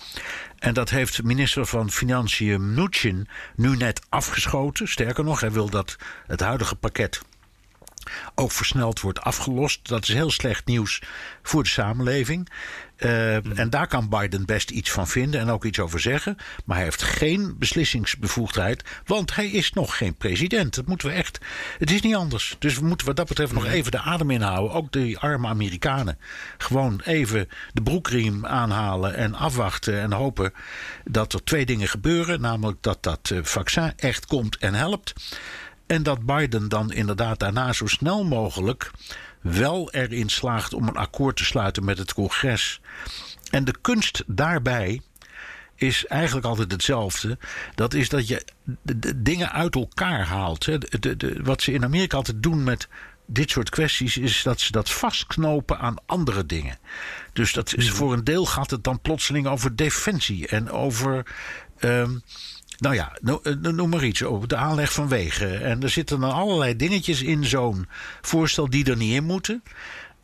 En dat heeft minister van Financiën Mnuchin nu net afgeschoten. Sterker nog, hij wil dat het huidige pakket ook versneld wordt afgelost. Dat is heel slecht nieuws voor de samenleving. Uh, mm. En daar kan Biden best iets van vinden en ook iets over zeggen. Maar hij heeft geen beslissingsbevoegdheid, want hij is nog geen president. Dat moeten we echt. Het is niet anders. Dus we moeten wat dat betreft nog even de adem inhouden. Ook die arme Amerikanen. Gewoon even de broekriem aanhalen en afwachten en hopen dat er twee dingen gebeuren. Namelijk dat dat vaccin echt komt en helpt. En dat Biden dan inderdaad daarna zo snel mogelijk wel erin slaagt om een akkoord te sluiten met het congres. En de kunst daarbij is eigenlijk altijd hetzelfde. Dat is dat je de, de dingen uit elkaar haalt. Hè. De, de, wat ze in Amerika altijd doen met dit soort kwesties is dat ze dat vastknopen aan andere dingen. Dus dat is, voor een deel gaat het dan plotseling over defensie en over. Um, nou ja, noem maar iets over de aanleg van wegen. En er zitten dan allerlei dingetjes in zo'n voorstel die er niet in moeten.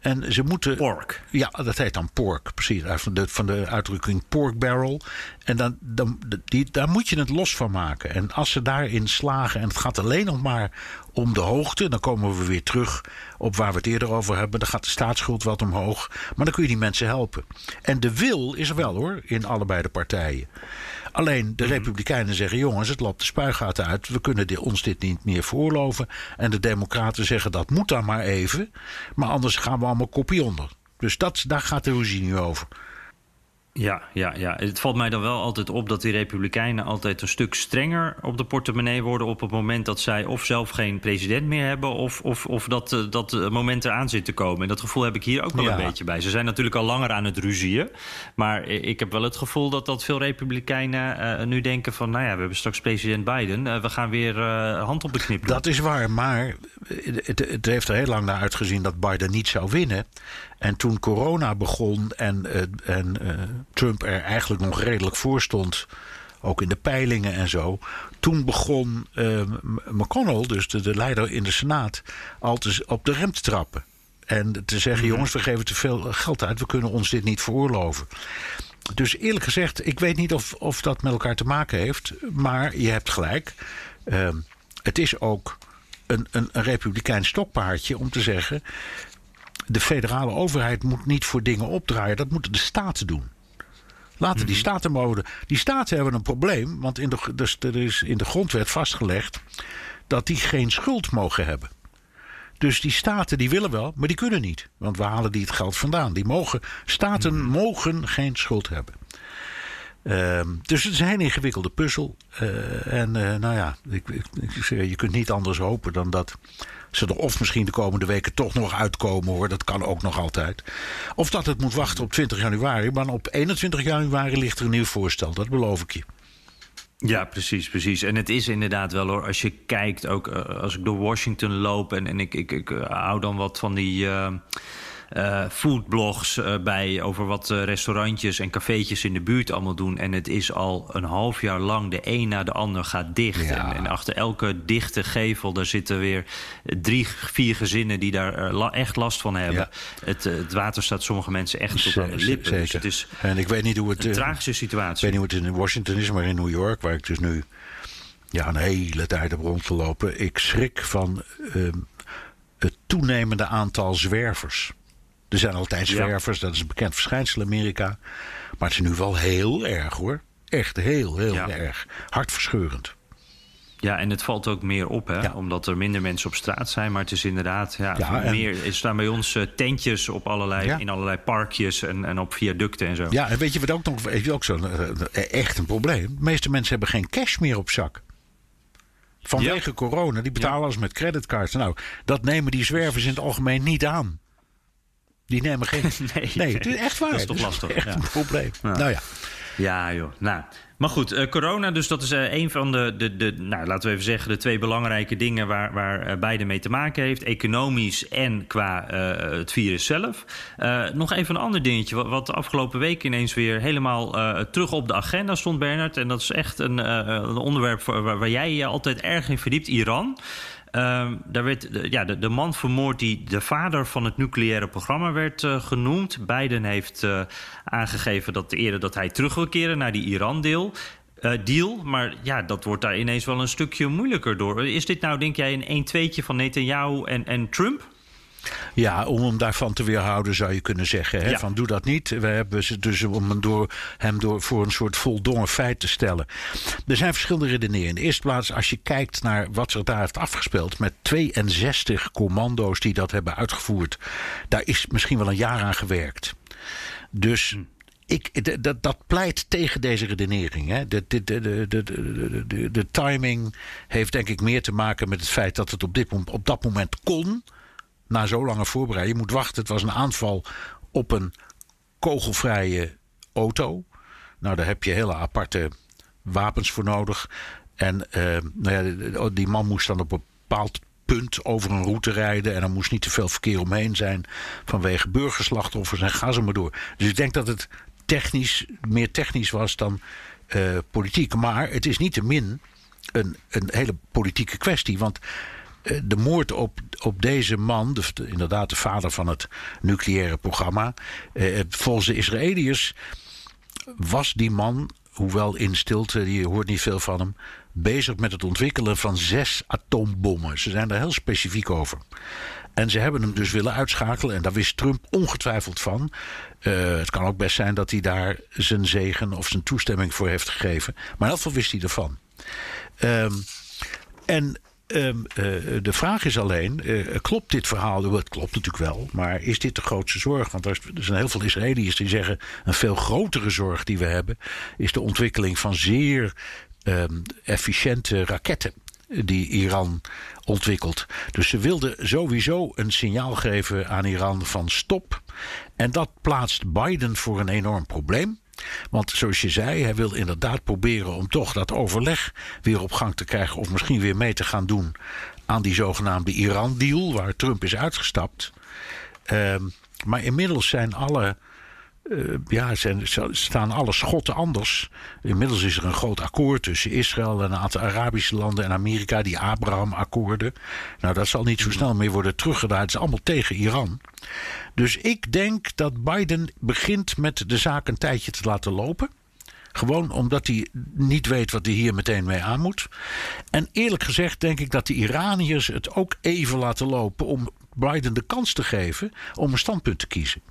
En ze moeten. Pork. Ja, dat heet dan pork, precies. Van de, van de uitdrukking pork barrel. En dan, dan, die, daar moet je het los van maken. En als ze daarin slagen, en het gaat alleen nog maar om de hoogte, dan komen we weer terug op waar we het eerder over hebben. Dan gaat de staatsschuld wat omhoog. Maar dan kun je die mensen helpen. En de wil is er wel hoor, in allebei de partijen. Alleen de Republikeinen zeggen: jongens, het loopt de spuigaten uit. We kunnen ons dit niet meer veroorloven. En de Democraten zeggen: dat moet dan maar even. Maar anders gaan we allemaal kopie onder. Dus dat, daar gaat de ruzie nu over. Ja, ja, ja, het valt mij dan wel altijd op dat die Republikeinen altijd een stuk strenger op de portemonnee worden op het moment dat zij of zelf geen president meer hebben of, of, of dat, uh, dat moment eraan zit te komen. En dat gevoel heb ik hier ook wel ja. een beetje bij. Ze zijn natuurlijk al langer aan het ruzieën, maar ik heb wel het gevoel dat, dat veel Republikeinen uh, nu denken van, nou ja, we hebben straks president Biden, uh, we gaan weer hand op de knip. Dat is waar, maar het, het heeft er heel lang naar uitgezien dat Biden niet zou winnen. En toen corona begon en, uh, en uh, Trump er eigenlijk nog redelijk voor stond, ook in de peilingen en zo. Toen begon uh, McConnell, dus de, de, leider in de Senaat, al te, op de rem te trappen. En te zeggen: jongens, we geven te veel geld uit, we kunnen ons dit niet veroorloven. Dus eerlijk gezegd, ik weet niet of, of dat met elkaar te maken heeft. Maar je hebt gelijk. het is ook een, een, een republikeins stokpaardje om te zeggen de federale overheid moet niet voor dingen opdraaien. Dat moeten de staten doen. Laten die mhm. staten mogen. Die staten hebben een probleem, want in de, dus er is in de grondwet vastgelegd dat die geen schuld mogen hebben. Dus die staten die willen wel, maar die kunnen niet. Want waar halen die het geld vandaan? Die mogen, staten mhm. mogen geen schuld hebben. Uh, dus het is een ingewikkelde puzzel. Uh, en uh, nou ja, ik, ik, je kunt niet anders hopen dan dat ze of misschien de komende weken toch nog uitkomen hoor. Dat kan ook nog altijd. Of dat het moet wachten op 20 januari. Maar op 21 januari ligt er een nieuw voorstel. Dat beloof ik je. Ja, precies, precies. En het is inderdaad wel hoor, als je kijkt, ook uh, als ik door Washington loop en, en ik, ik, ik uh, hou dan wat van die. Uh, uh, foodblogs uh, bij over wat uh, restaurantjes en cafeetjes in de buurt allemaal doen. En het is al een half jaar lang de een na de ander gaat dicht. Ja. En, en, achter elke dichte gevel daar zitten weer drie, vier gezinnen die daar la echt last van hebben. Ja. Het, het, water staat sommige mensen echt tot aan de lippen. Zeker. Dus het is en ik weet niet hoe het een tragische situatie. Ik weet niet hoe het in Washington is, maar in New York, waar ik dus nu ja, een hele tijd heb rond te lopen. Ik schrik van het toenemende aantal zwervers. Er zijn altijd zwervers, ja. dat is een bekend verschijnsel in Amerika. Maar het is nu wel heel erg hoor. Echt heel, heel ja. erg. Hartverscheurend. Ja, en het valt ook meer op, hè? Ja. omdat er minder mensen op straat zijn. Maar het is inderdaad, ja, ja en... meer, er staan bij ons uh, tentjes op allerlei, ja. in allerlei parkjes en, en op viaducten en zo. Ja, en weet je wat ook nog, weet je ook zo, uh, echt een probleem? De meeste mensen hebben geen cash meer op zak. Vanwege corona, die betalen alles met creditcards. Nou, dat nemen die zwervers in het algemeen niet aan. Die nemen geen. nee, nee, het is echt waar. Dat is toch lastig. Echt ja. een probleem. Ja. Nou ja. Ja, joh. Nou, maar goed, uh, corona, dus dat is uh, een van de, de, de, nou, laten we even zeggen, de twee belangrijke dingen waar, waar uh, beide mee te maken heeft. Economisch en qua het virus zelf. nog even een ander dingetje, wat, wat de afgelopen week ineens weer helemaal terug op de agenda stond, Bernard. En dat is echt een, een onderwerp waar, waar jij je altijd erg in verdiept, Iran. Um, daar werd ja, de, de, man vermoord die de vader van het nucleaire programma werd uh, genoemd. Biden heeft uh, aangegeven dat eerder dat hij terug wil keren naar die Iran-deel. Uh, deal, maar ja, dat wordt daar ineens wel een stukje moeilijker door. Is dit nou, denk jij, een 1-2'tje van Netanyahu en, en Trump? Ja, om hem daarvan te weerhouden zou je kunnen zeggen. Hè? Ja. Van doe dat niet. We hebben ze dus om hem, door, hem door voor een soort voldongen feit te stellen. Er zijn verschillende redeneringen. In de eerste plaats, als je kijkt naar wat zich daar heeft afgespeeld. met 62 commando's die dat hebben uitgevoerd. daar is misschien wel een jaar aan gewerkt. Dus. Hm. Ik, dat, dat pleit tegen deze redenering. Hè. De, de, de, de, de, de, timing heeft denk ik meer te maken met het feit dat het op, dit, op dat moment kon na zo lange voorbereiding. Je moet wachten. Het was een aanval op een kogelvrije auto. Nou, daar heb je hele aparte wapens voor nodig. En uh, nou ja, die man moest dan op een bepaald punt over een route rijden. En er moest niet te veel verkeer omheen zijn vanwege burgerslachtoffers en ga ze maar door. Dus ik denk dat het technisch, meer technisch was dan uh, politiek. Maar het is niet te min een, een hele politieke kwestie. Want eh, de moord op, op deze man, de, inderdaad de vader van het nucleaire programma, eh, volgens de Israëliërs was die man, hoewel in stilte, je hoort niet veel van hem, bezig met het ontwikkelen van zes atoombommen. Ze zijn daar heel specifiek over. En ze hebben hem dus willen uitschakelen. En daar wist Trump ongetwijfeld van. Uh, het kan ook best zijn dat hij daar zijn zegen of zijn toestemming voor heeft gegeven. Maar in elk geval wist hij ervan. Um, en ehm, eh, de vraag is alleen, eh, klopt dit verhaal? Het klopt natuurlijk wel, maar is dit de grootste zorg? Want er zijn heel veel Israëliërs die zeggen... een veel grotere zorg die we hebben... is de ontwikkeling van zeer ehm, efficiënte raketten die Iran ontwikkelt. Dus ze wilden sowieso een signaal geven aan Iran van stop. En dat plaatst Biden voor een enorm probleem. Want zoals je zei, hij wil inderdaad proberen om toch dat overleg weer op gang te krijgen. Of misschien weer mee te gaan doen aan die zogenaamde Iran-deal, waar Trump is uitgestapt. Ehm, maar inmiddels zijn alle uh, ja, zijn, staan alle schotten anders. Inmiddels is er een groot akkoord tussen Israël en een aantal Arabische landen en Amerika, die Abraham-akkoorden. Nou, dat zal niet zo snel meer worden teruggedraaid. Het is allemaal tegen Iran. Dus ik denk dat Biden begint met de zaak een tijdje te laten lopen. Gewoon omdat hij niet weet wat hij hier meteen mee aan moet. En eerlijk gezegd denk ik dat de Iraniërs het ook even laten lopen om Biden de kans te geven om een standpunt te kiezen.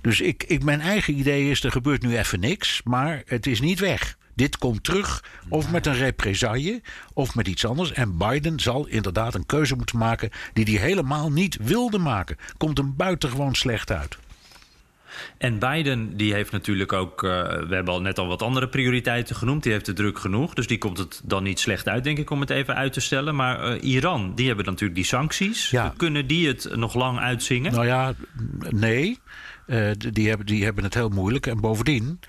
Dus ik, ik, mijn eigen idee is: er gebeurt nu even niks, maar het is niet weg. Dit komt terug, of met een represaille, of met iets anders. En Biden zal inderdaad een keuze moeten maken die hij helemaal niet wilde maken. Komt hem buitengewoon slecht uit. En Biden die heeft natuurlijk ook, uh, we hebben al net al wat andere prioriteiten genoemd. Die heeft de druk genoeg, dus die komt het dan niet slecht uit, denk ik, om het even uit te stellen. Maar uh, Iran, die hebben natuurlijk die sancties. Ja. Kunnen die het nog lang uitzingen? Nou ja, nee. Uh, die, hebben, die hebben het heel moeilijk. En bovendien,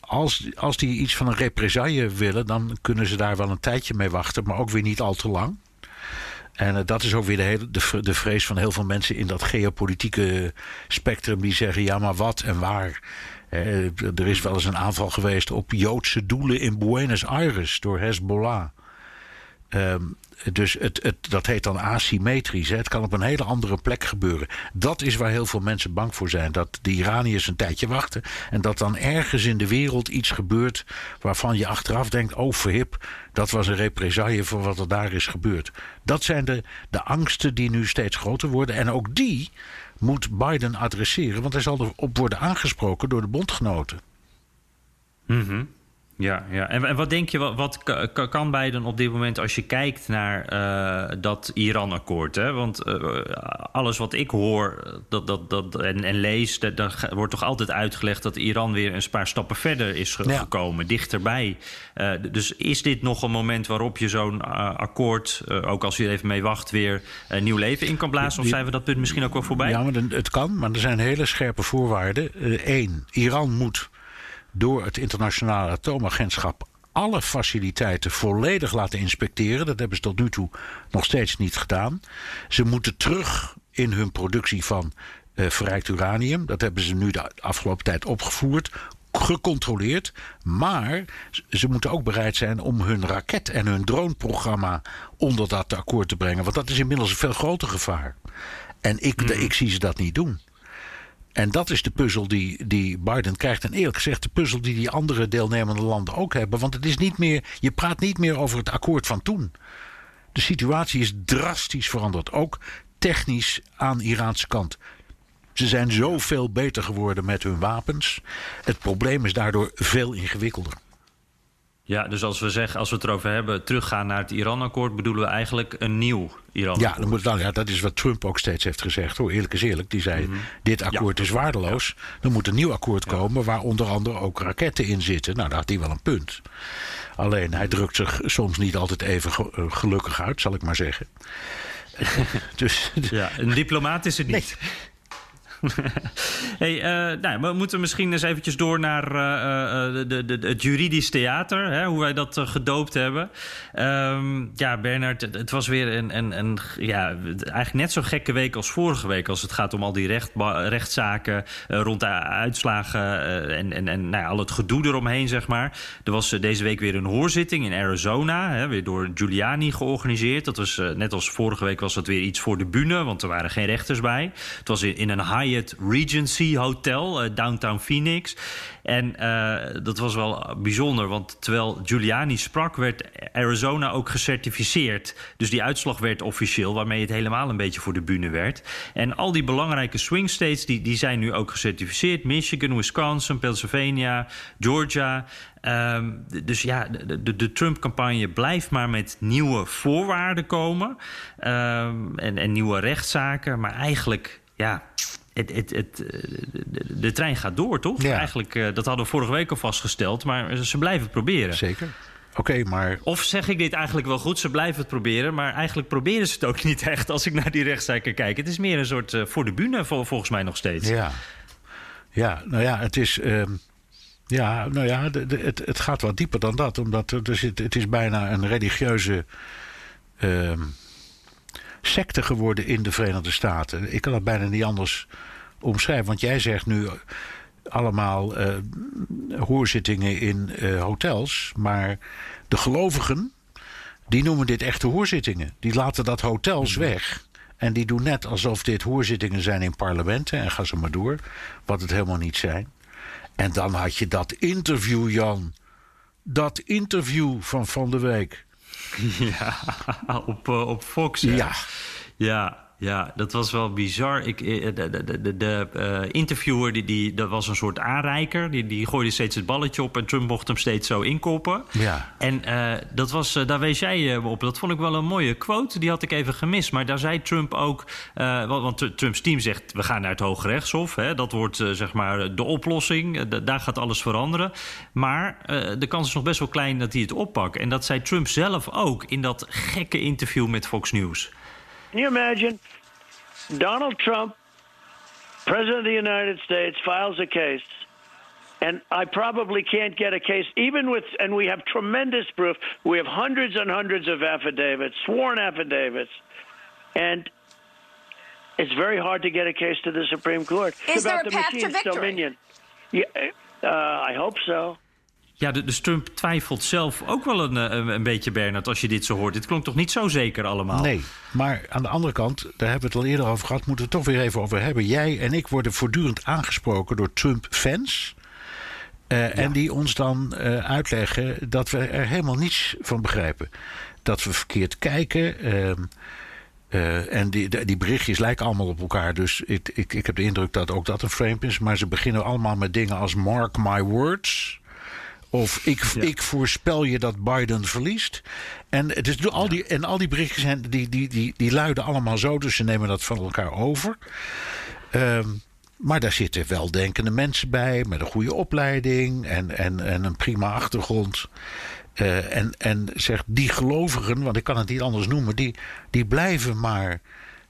als, als die iets van een represaille willen, dan kunnen ze daar wel een tijdje mee wachten, maar ook weer niet al te lang. En uh, dat is ook weer de, hele, de, de, vrees van heel veel mensen in dat geopolitieke spectrum. Die zeggen: ja, maar wat en waar? Er is wel eens een aanval geweest op Joodse doelen in Buenos Aires door Hezbollah. Um, dus het, het, dat heet dan asymmetrisch. Hè. Het kan op een hele andere plek gebeuren. Dat is waar heel veel mensen bang voor zijn. Dat de Iraniërs een tijdje wachten. En dat dan ergens in de wereld iets gebeurt. waarvan je achteraf denkt: oh verhip, dat was een represaille voor wat er daar is gebeurd. Dat zijn de, de angsten die nu steeds groter worden. En ook die moet Biden adresseren. Want hij zal erop worden aangesproken door de bondgenoten. Mhm. Ja, ja. En, en wat denk je, wat, wat kan Biden op dit moment als je kijkt naar uh, dat Iran-akkoord? Want uh, alles wat ik hoor dat, dat, dat, en, en lees, dat, wordt toch altijd uitgelegd dat Iran weer een paar stappen verder is gekomen, dichterbij. Uh, dus is dit nog een moment waarop je zo'n akkoord, ook als je er even mee wacht, weer een nieuw leven in kan blazen? Of zijn we dat punt misschien ook wel voorbij? Ja, maar het kan, maar er zijn hele scherpe voorwaarden. Eén, Iran moet door het internationale atoomagentschap alle faciliteiten volledig laten inspecteren. Dat hebben ze tot nu toe nog steeds niet gedaan. Ze moeten terug in hun productie van uh, verrijkt uranium. Dat hebben ze nu de afgelopen tijd opgevoerd. Gecontroleerd, maar ze moeten ook bereid zijn om hun raket- en hun droneprogramma onder dat akkoord te brengen. Want dat is inmiddels een veel groter gevaar. En ik, hmm. ik zie ze dat niet doen. En dat is de puzzel die, die Biden krijgt. En eerlijk gezegd, de puzzel die die andere deelnemende landen ook hebben. Want het is niet meer, je praat niet meer over het akkoord van toen. De situatie is drastisch veranderd. Ook technisch aan Iraanse kant. Ze zijn zoveel beter geworden met hun wapens. Het probleem is daardoor veel ingewikkelder. Ja, dus als we zeggen, als we het erover hebben, teruggaan naar het Iran-akkoord, bedoelen we eigenlijk een nieuw Iran-akkoord. Ja, dan moet, dan, ja, dat is wat Trump ook steeds heeft gezegd. Hoor. Eerlijk is eerlijk. Die zei: mhm. dit akkoord is waardeloos. Er moet een nieuw akkoord komen waar onder andere ook raketten in zitten. Nou, daar had hij wel een punt. Alleen hij drukt zich soms niet altijd even eh, gelukkig uit, zal ik maar zeggen. dus, ja, een diplomaat is het niet. hey, uh, nou, we moeten misschien eens eventjes door naar uh, de, de, het juridisch theater. Hè, hoe wij dat gedoopt hebben. Um, ja, Bernard, het, was weer een, een, ja, eigenlijk net zo gekke week als vorige week. Als het gaat om al die recht, rechtszaken rond de uitslagen en, en, en nou al het gedoe eromheen, zeg maar. Er was deze week weer een hoorzitting in Arizona. Hè, weer door Giuliani georganiseerd. Dat was net als vorige week was dat weer iets voor de bühne, want er waren geen rechters bij. Het was in, in een high Hyatt Regency Hotel, downtown Phoenix. En dat was wel bijzonder, want terwijl Giuliani sprak, werd Arizona ook gecertificeerd. Dus die uitslag werd officieel, waarmee het helemaal een beetje voor de bühne werd. En al die belangrijke swing states die, die zijn nu ook gecertificeerd: Michigan, Wisconsin, Pennsylvania, Georgia. Ehm, dus ja, de, de, Trump-campagne blijft maar met nieuwe voorwaarden komen. Ehm, en, en nieuwe rechtszaken. Maar eigenlijk, ja, het, het, het, de, trein gaat door, toch? Eigenlijk, uh, dat hadden we vorige week al vastgesteld. Maar ze blijven proberen. Zeker. Oké, maar... Of zeg ik dit eigenlijk wel goed? Ze blijven het proberen, maar eigenlijk proberen ze het ook niet echt als ik naar die rechtszaken kijk. Het is meer een soort uh, voor de bühne volgens mij nog steeds. Ja, ja nou ja, het is. Ehm, ja, nou ja, de, het, het gaat wat dieper dan dat. Omdat er zit, het is bijna een religieuze uh, secte geworden in de Verenigde Staten. Ik kan het bijna niet anders omschrijven. Want jij zegt nu allemaal uh, hoorzittingen in uh, hotels. Maar de gelovigen, die noemen dit echte hoorzittingen. Die laten dat hotels mhm. weg. En die doen net alsof dit hoorzittingen zijn in parlementen. En ga ze maar door. Wat het helemaal niet zijn. En dan had je dat interview, Jan. Dat interview van Van de Week. Ja, op, uh, op Fox. Hè? Ja. Ja, ja, dat was wel bizar. Ik, eh, de de, de, de uh, interviewer, die, die, dat was een soort aanreiker. Die, die gooide steeds het balletje op en Trump mocht hem steeds zo inkoppen. Ja. En uh, dat was, daar wees jij op. Dat vond ik wel een mooie quote. Die had ik even gemist. Maar daar zei Trump ook... want, want Trumps team zegt, we gaan naar het Hoge Rechtshof. Hè. Dat wordt zeg maar de oplossing. daar gaat alles veranderen. Maar de kans is nog best wel klein dat hij het oppakt. En dat zei Trump zelf ook in dat gekke interview met Fox News. Can you imagine? Donald Trump, President of the United States, files a case. And I probably can't get a case, even with, and we have tremendous proof. We have hundreds and hundreds of affidavits, sworn affidavits. And it's very hard to get a case to the Supreme Court. Is about there a the path to victory? Dominion. Yeah, uh, I hope so. Ja, dus Trump twijfelt zelf ook wel een, een, een, beetje, Bernard, als je dit zo hoort. Dit klonk toch niet zo zeker allemaal? Nee, maar aan de andere kant, daar hebben we het al eerder over gehad... moeten we het toch weer even over hebben. Jij en ik worden voortdurend aangesproken door Trump-fans... Uh, En die ons dan uh, uitleggen dat we er helemaal niets van begrijpen. Dat we verkeerd kijken. Uh, en die, die berichtjes lijken allemaal op elkaar. Dus ik, ik, ik heb de indruk dat ook dat een frame is. Maar ze beginnen allemaal met dingen als mark my words. Of ik, ik voorspel je dat Biden verliest. En, dus al die, en al die berichten zijn, die, die, die, die luiden allemaal zo. Dus ze nemen dat van elkaar over. Um, maar daar zitten weldenkende mensen bij. Met een goede opleiding. En, en, en een prima achtergrond. Uh, en, en zeg, die gelovigen, want ik kan het niet anders noemen. Die, die blijven maar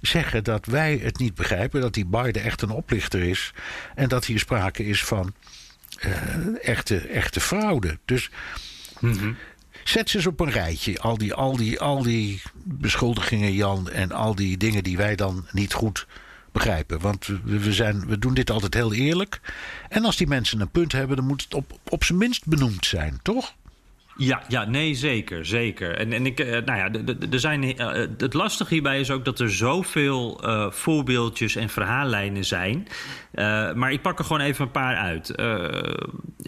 zeggen dat wij het niet begrijpen. Dat die Biden echt een oplichter is. En dat hier sprake is van echte, echte fraude. Dus mm zet ze eens op een rijtje. Al die, al, die, al die beschuldigingen, Jan, en al die dingen die wij dan niet goed begrijpen. Want we, zijn, we doen dit altijd heel eerlijk. En als die mensen een punt hebben, dan moet het op, op zijn minst benoemd zijn, toch? Ja, ja, nee, zeker, zeker. En, en ik, eh, nou ja, er zijn, uh, het lastige hierbij is ook dat er zoveel uh, voorbeeldjes en verhaallijnen zijn. Maar ik pak er gewoon even een paar uit.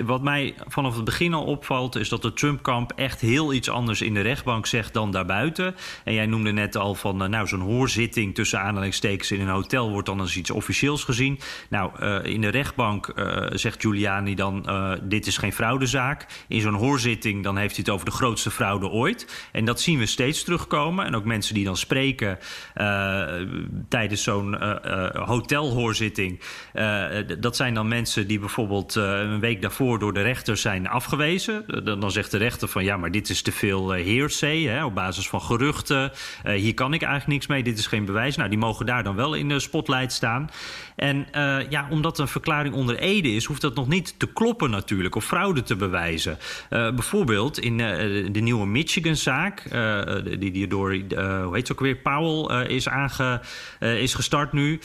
Wat mij vanaf het begin al opvalt, is dat de Trump-kamp echt heel iets anders in de rechtbank zegt dan daarbuiten. En jij noemde net al van, nou, zo'n hoorzitting tussen aanhalingstekens in een hotel wordt dan als iets officieels gezien. Nou, in de rechtbank zegt Giuliani dan, dit is geen fraudezaak. In zo'n hoorzitting dan heeft hij het over de grootste fraude ooit. En dat zien we steeds terugkomen. En ook mensen die dan spreken tijdens zo'n hotelhoorzitting. Uh, dat zijn dan mensen die bijvoorbeeld een week daarvoor door de rechter zijn afgewezen. Dan, dan zegt de rechter van ja, maar dit is te veel hearsay, hè, op basis van geruchten. hier kan ik eigenlijk niks mee, dit is geen bewijs. Nou, die mogen daar dan wel in de spotlight staan. En ja, omdat een verklaring onder ede is, hoeft dat nog niet te kloppen natuurlijk, of fraude te bewijzen. bijvoorbeeld in de nieuwe Michigan-zaak, die, die door, hoe heet het ook weer, Powell is, aange, is gestart nu.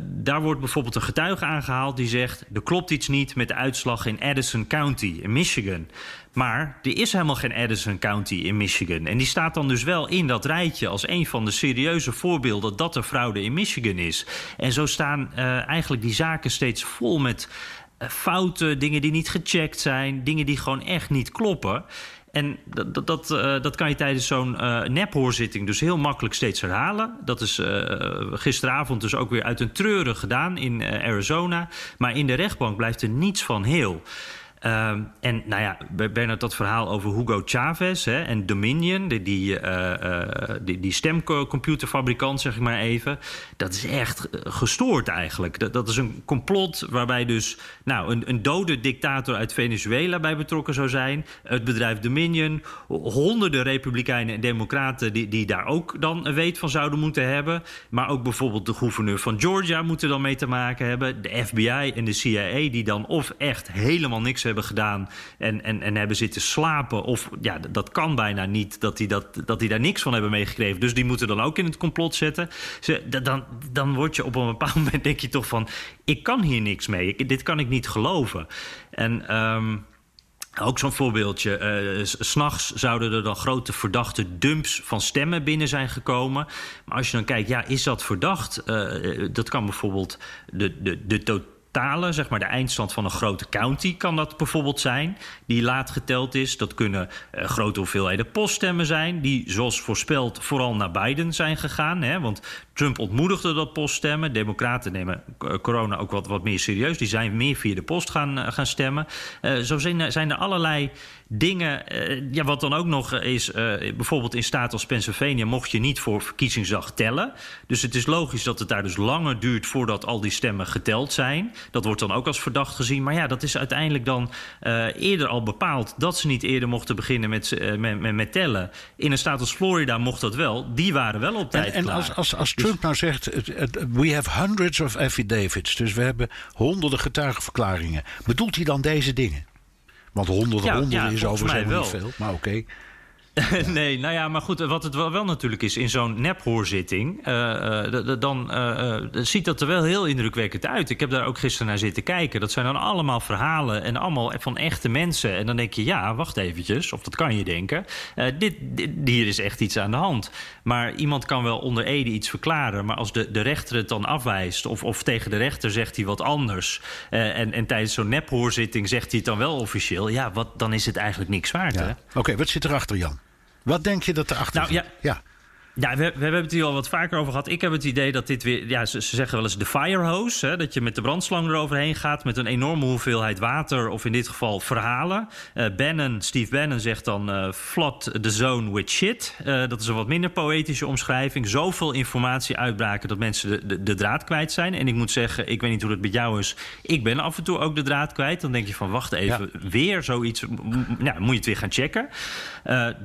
daar wordt bijvoorbeeld een getuige aangehaald die zegt: er klopt iets niet met de uitslag in Addison County in Michigan. Maar er is helemaal geen Addison County in Michigan. En die staat dan dus wel in dat rijtje als een van de serieuze voorbeelden dat er fraude in Michigan is. En zo staan eigenlijk die zaken steeds vol met fouten, dingen die niet gecheckt zijn, dingen die gewoon echt niet kloppen. En dat, dat, dat, uh, dat, kan je tijdens zo'n uh, nephoorzitting dus heel makkelijk steeds herhalen. Dat is uh, gisteravond dus ook weer uit een treuren gedaan in Arizona. Maar in de rechtbank blijft er niets van heel. Um, en nou ja, Bernard, dat verhaal over Hugo Chavez hè, en Dominion, die, die, uh, uh, die, stemcomputerfabrikant, zeg ik maar even. Dat is echt gestoord eigenlijk. Dat, dat is een complot waarbij dus nou, een, een, dode dictator uit Venezuela bij betrokken zou zijn. Het bedrijf Dominion, honderden republikeinen en democraten die, die daar ook dan weet van zouden moeten hebben. Maar ook bijvoorbeeld de gouverneur van Georgia moeten dan mee te maken hebben. De FBI en de CIA die dan of echt helemaal niks hebben hebben gedaan en, en, en hebben zitten slapen. Of ja, dat kan bijna niet dat die, dat, dat die daar niks van hebben meegekregen. Dus die moeten dan ook in het complot zetten. Ze, dan, dan word je op een bepaald moment denk je toch van... ik kan hier niks mee, ik, dit kan ik niet geloven. En... Um, ook zo'n voorbeeldje. Uh, S'nachts zouden er dan grote verdachte dumps van stemmen binnen zijn gekomen. Maar als je dan kijkt, ja, is dat verdacht? Uh, dat kan bijvoorbeeld de, de, de talen, zeg maar de eindstand van een grote county kan dat bijvoorbeeld zijn, die laat geteld is. Dat kunnen uh, grote hoeveelheden poststemmen zijn, die zoals voorspeld vooral naar Biden zijn gegaan. Hè, want Trump ontmoedigde dat poststemmen. Democraten nemen corona ook wat, wat meer serieus. Die zijn meer via de post gaan, uh, gaan stemmen. Zo zijn, zijn er allerlei dingen. Uh, ja, wat dan ook nog is, uh, bijvoorbeeld in staten als Pennsylvania mocht je niet voor verkiezingsdag tellen. Dus het is logisch dat het daar dus langer duurt voordat al die stemmen geteld zijn. Dat wordt dan ook als verdacht gezien. Maar ja, dat is uiteindelijk dan uh, eerder al bepaald dat ze niet eerder mochten beginnen met, met, met, met, tellen. In een staat als Florida mocht dat wel. Die waren wel op tijd. En, en als, als, als Trump nou zegt: We have hundreds of affidavits. Dus we hebben honderden getuigenverklaringen. Bedoelt hij dan deze dingen? Want honderden, honderden is overigens helemaal niet veel. Maar oké. Okay. nee, nou ja, maar goed, wat het wel, wel natuurlijk is in zo'n nephoorzitting, uh, dan uh, ziet dat er wel heel indrukwekkend uit. Ik heb daar ook gisteren naar zitten kijken. Dat zijn dan allemaal verhalen en allemaal van echte mensen. En dan denk je, ja, wacht eventjes, of dat kan je denken. Dit, dit, hier is echt iets aan de hand. Maar iemand kan wel onder ede iets verklaren, maar als de, de rechter het dan afwijst, of, of tegen de rechter zegt hij wat anders, en, en tijdens zo'n nephoorzitting zegt hij het dan wel officieel, ja, wat, dan is het eigenlijk niks waard. Ja. Oké, okay, wat zit erachter, Jan? Wat denk je dat erachter nou, zit? Ja. ja. Ja, we, we, hebben het hier al wat vaker over gehad. Ik heb het idee dat dit weer... Ja, ze, ze zeggen wel eens de firehose. Hè, dat je met de brandslang eroverheen gaat... met een enorme hoeveelheid water of in dit geval verhalen. Uh, Bannon, Steve Bannon zegt dan... Uh, flood the zone with shit. Uh, dat is een wat minder poëtische omschrijving. Zoveel informatie uitbraken dat mensen de, de, de, draad kwijt zijn. En ik moet zeggen, ik weet niet hoe het met jou is... ik ben af en toe ook de draad kwijt. Dan denk je van, wacht even, ja. weer zoiets... Ja, moet je het weer gaan checken.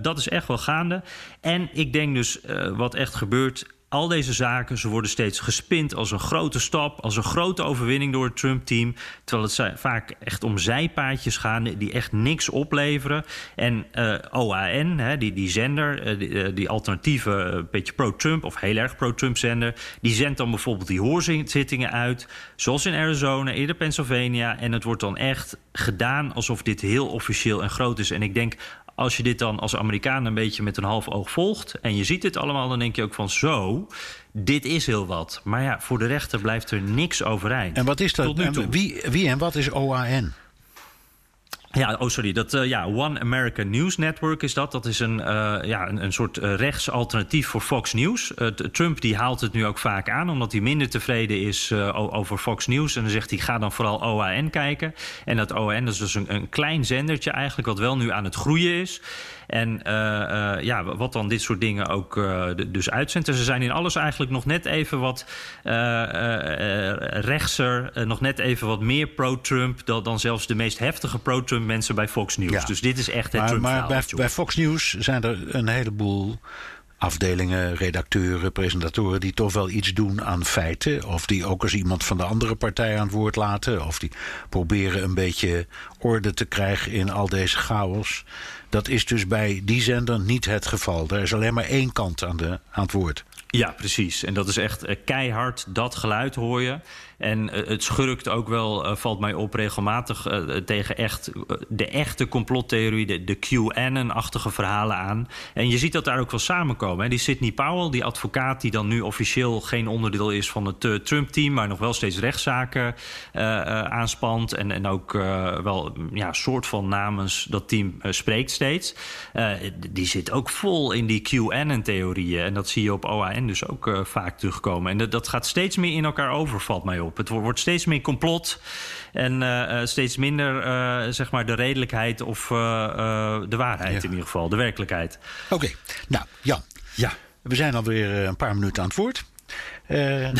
dat is echt wel gaande. En ik denk dus... Uh, wat echt gebeurt. Al deze zaken, ze worden steeds gespind als een grote stap, als een grote overwinning door het Trump-team. Terwijl het vaak echt om zijpaadjes gaan die echt niks opleveren. En uh, OAN, hè, die, die zender, uh, die, die, alternatieve, beetje pro-Trump of heel erg pro-Trump zender, die zendt dan bijvoorbeeld die hoorzittingen uit, zoals in Arizona, eerder Pennsylvania. En het wordt dan echt gedaan alsof dit heel officieel en groot is. En ik denk, als je dit dan als Amerikaan een beetje met een half oog volgt en je ziet dit allemaal, dan denk je ook van zo, dit is heel wat. Maar ja, voor de rechter blijft er niks overeind. En wat is dat? Wie, wie en wat is OAN? Ja, oh sorry. Dat, uh, ja, One American News Network is dat. Dat is een, uh, ja, een, een soort uh, rechtsalternatief voor Fox News. Trump die haalt het nu ook vaak aan, omdat hij minder tevreden is over Fox News. En dan zegt hij, ga dan vooral OAN kijken. En dat OAN dat is dus een, een klein zendertje eigenlijk, wat wel nu aan het groeien is. En uh, uh, ja, wat dan dit soort dingen ook uh, dus uitzendt. En ze zijn in alles eigenlijk nog net even wat rechtser, nog net even wat meer pro-Trump dan, dan zelfs de meest heftige pro-Trump mensen bij Fox News. Ja. Dus dit is echt het maar, Trump Maar bij, bij, Fox News zijn er een heleboel afdelingen, redacteuren, presentatoren die toch wel iets doen aan feiten. Of die ook eens iemand van de andere partij aan het woord laten. Of die proberen een beetje orde te krijgen in al deze chaos. Dat is dus bij die zender niet het geval. Er is alleen maar één kant aan, de, aan het woord. Ja, precies. En dat is echt eh, keihard, dat geluid hoor je. En eh, het schurkt ook wel, uh, valt mij op, regelmatig uh, tegen echt, de echte complottheorie, de, de QAnon-achtige verhalen aan. En je ziet dat daar ook wel samenkomen. Hè. Die Sidney Powell, die advocaat die dan nu officieel geen onderdeel is van het Trump-team, maar nog wel steeds rechtszaken aanspant. En, en ook wel ja, soort van namens dat team spreekt steeds. die zit ook vol in die QAnon-theorieën. En dat zie je op OAN dus ook vaak terugkomen. En dat, dat gaat steeds meer in elkaar over, valt mij op. Het wordt steeds meer complot en uh, steeds minder uh, zeg maar de redelijkheid of uh, de waarheid ja. in ieder geval, de werkelijkheid. Oké, okay. nou Jan, ja. we zijn alweer een paar minuten aan het woord.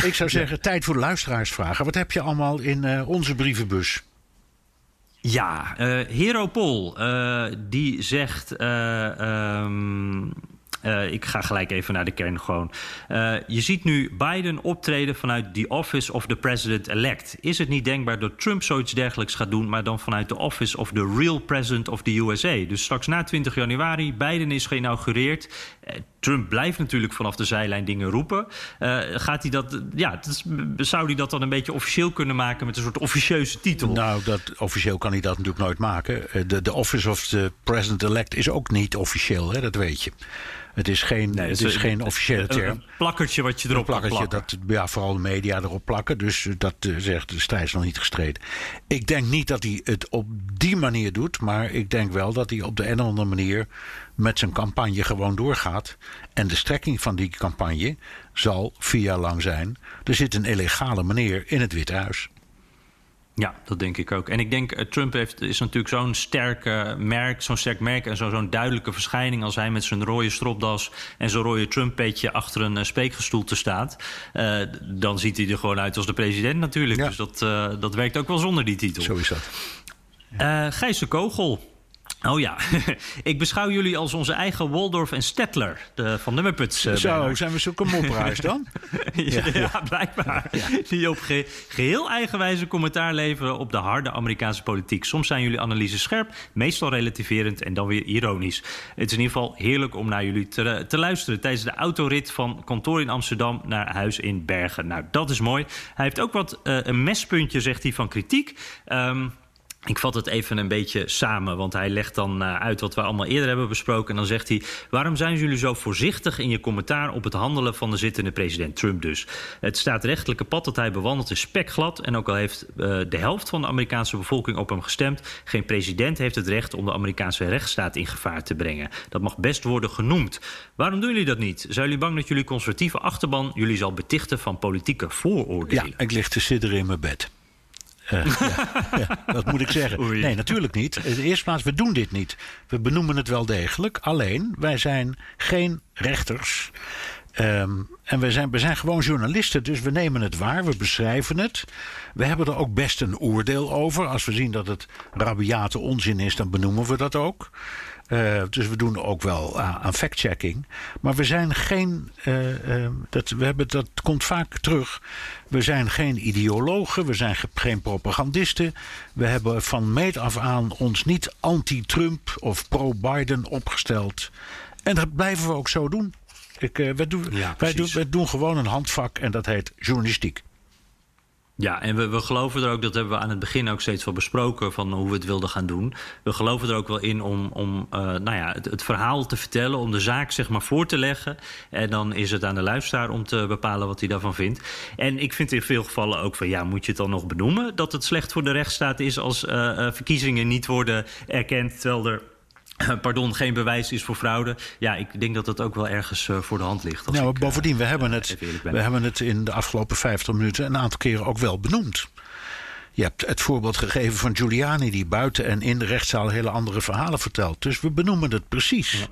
ik zou zeggen, ja. tijd voor de luisteraarsvragen. Wat heb je allemaal in onze brievenbus? Ja, Hero Pol, die zegt... Um, uh, ik ga gelijk even naar de kern gewoon. Uh, je ziet nu Biden optreden vanuit the office of the president-elect. Is het niet denkbaar dat Trump zoiets dergelijks gaat doen... maar dan vanuit de office of the real president of the USA? Dus straks na 20 januari, Biden is geïnaugureerd... Trump blijft natuurlijk vanaf de zijlijn dingen roepen. gaat hij dat, ja, zou hij dat dan een beetje officieel kunnen maken met een soort officieuze titel? Nou, dat, officieel kan hij dat natuurlijk nooit maken. De, de office of the president-elect is ook niet officieel, hè, dat weet je. Het is geen, nee, het is een, geen officiële term. Een plakkertje wat je erop een plakkertje dat ja, vooral de media erop plakken. Dus dat uh, zegt de strijd is nog niet gestreden. Ik denk niet dat hij het op die manier doet. Maar ik denk wel dat hij op de een of andere manier met zijn campagne gewoon doorgaat. En de strekking van die campagne zal vier jaar lang zijn. Er zit een illegale meneer in het Witte Huis. Ja, dat denk ik ook. En ik denk, uh, Trump heeft, is natuurlijk zo'n sterk merk, zo'n sterk merk en zo'n zo duidelijke verschijning als hij met zijn rode stropdas en zo'n rode Trump-petje achter een uh, spreekgestoelte staat. Uh, dan ziet hij er gewoon uit als de president natuurlijk. Ja. Dus dat, dat werkt ook wel zonder die titel. Zo is dat. Ja. Gijs de Kogel. Oh ja, ik beschouw jullie als onze eigen Waldorf en Stettler de, van de Muppets. Uh, Zo, bijna. zijn we zulke mopperaars dan? ja, ja, ja, blijkbaar. Ja. Die op ge geheel eigenwijze commentaar leveren op de harde Amerikaanse politiek. Soms zijn jullie analyses scherp, meestal relativerend en dan weer ironisch. Het is in ieder geval heerlijk om naar jullie te, te luisteren tijdens de autorit van kantoor in Amsterdam naar huis in Bergen. Nou, dat is mooi. Hij heeft ook wat uh, een mespuntje, zegt hij, van kritiek. Um, ik vat het even een beetje samen, want hij legt dan uh, uit wat we allemaal eerder hebben besproken. En dan zegt hij: Waarom zijn jullie zo voorzichtig in je commentaar op het handelen van de zittende president Trump dus? Het staatsrechtelijke pad dat hij bewandelt is spekglad. En ook al heeft uh, de helft van de Amerikaanse bevolking op hem gestemd, geen president heeft het recht om de Amerikaanse rechtsstaat in gevaar te brengen. Dat mag best worden genoemd. Waarom doen jullie dat niet? Zijn jullie bang dat jullie conservatieve achterban jullie zal betichten van politieke vooroordelen? Ja, ik lig te sidderen in mijn bed. Uh, ja, ja, dat moet ik zeggen. Oei. Nee, natuurlijk niet. In de eerste plaats, we doen dit niet. We benoemen het wel degelijk. Alleen, wij zijn geen rechters. Um, en we zijn, we zijn gewoon journalisten, dus we nemen het waar, we beschrijven het. We hebben er ook best een oordeel over. Als we zien dat het rabiate onzin is, dan benoemen we dat ook. Uh, dus we doen ook wel aan, aan fact-checking. Maar we zijn geen. Uh, uh, dat, we hebben, dat komt vaak terug. We zijn geen ideologen, we zijn geen propagandisten. We hebben van meet af aan ons niet anti-Trump of pro-Biden opgesteld. En dat blijven we ook zo doen. Ik, wij, doen, ja, wij, doen, wij doen gewoon een handvak en dat heet journalistiek. Ja, en we, we geloven er ook, dat hebben we aan het begin ook steeds wel besproken, van hoe we het wilden gaan doen. We geloven er ook wel in om, om uh, nou ja, het, het, verhaal te vertellen, om de zaak zeg maar voor te leggen. En dan is het aan de luisteraar om te bepalen wat hij daarvan vindt. En ik vind in veel gevallen ook van, ja, moet je het dan nog benoemen dat het slecht voor de rechtsstaat is als uh, uh, verkiezingen niet worden erkend, terwijl er pardon, geen bewijs is voor fraude. Ja, ik denk dat dat ook wel ergens uh, voor de hand ligt. Als nou, ik, bovendien, we, uh, hebben het, we hebben het in de afgelopen 50 minuten een aantal keren ook wel benoemd. Je hebt het voorbeeld gegeven van Giuliani, die buiten en in de rechtszaal hele andere verhalen vertelt. Dus we benoemen het precies. Ja.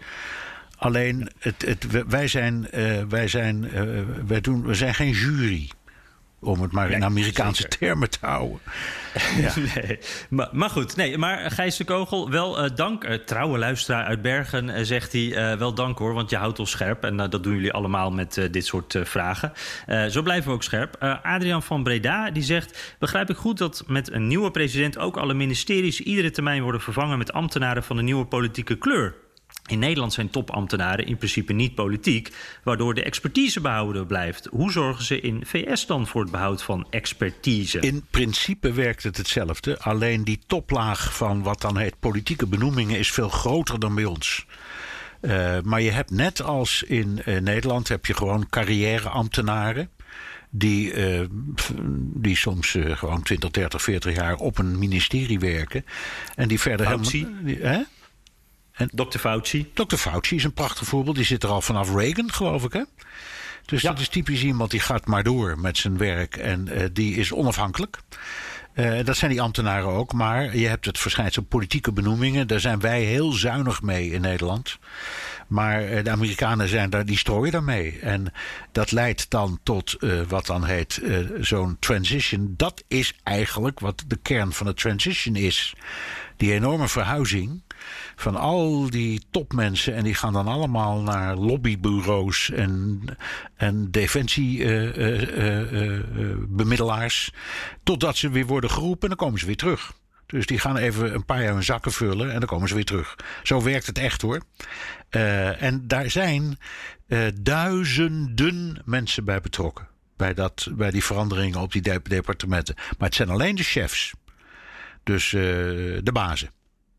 Alleen, het, het, wij zijn, uh, wij zijn, wij doen, we zijn geen jury. Om het maar in Amerikaanse termen te houden. Ja. nee, maar, maar, goed, nee, maar Gijs de Kogel, wel uh, dank. Uh, trouwe luisteraar uit Bergen uh, zegt hij, wel dank hoor, want je houdt ons scherp. En dat doen jullie allemaal met dit soort vragen. zo blijven we ook scherp. Adrian van Breda, die zegt, begrijp ik goed dat met een nieuwe president ook alle ministeries iedere termijn worden vervangen met ambtenaren van een nieuwe politieke kleur? In Nederland zijn topambtenaren in principe niet politiek, waardoor de expertise behouden blijft. Hoe zorgen ze in VS dan voor het behoud van expertise? In principe werkt het hetzelfde, alleen die toplaag van wat dan heet politieke benoemingen is veel groter dan bij ons. Uh, maar je hebt net als in uh, Nederland heb je gewoon carrièreambtenaren. Die, uh, die soms gewoon 20, 30, 40 jaar op een ministerie werken. En die verder helemaal. En Dr. Fauci. Dr. Fauci is een prachtig voorbeeld. Die zit er al vanaf Reagan, geloof ik, hè? Dus dat is typisch iemand die gaat maar door met zijn werk en uh, die is onafhankelijk. Uh, dat zijn die ambtenaren ook, maar je hebt het verschijnsel politieke benoemingen. Daar zijn wij heel zuinig mee in Nederland. Maar uh, de Amerikanen zijn daar, die strooien daarmee. En dat leidt dan tot wat dan heet zo'n transition. Dat is eigenlijk wat de kern van de transition is. Die enorme verhuizing van al die topmensen. En die gaan dan allemaal naar lobbybureaus en, en defensiebemiddelaars. Uh, uh, totdat ze weer worden geroepen en dan komen ze weer terug. Dus die gaan even een paar jaar hun zakken vullen en dan komen ze weer terug. Zo werkt het echt hoor. En daar zijn duizenden mensen bij betrokken. Bij, dat, bij die veranderingen op die de departementen. Maar het zijn alleen de chefs. Dus de bazen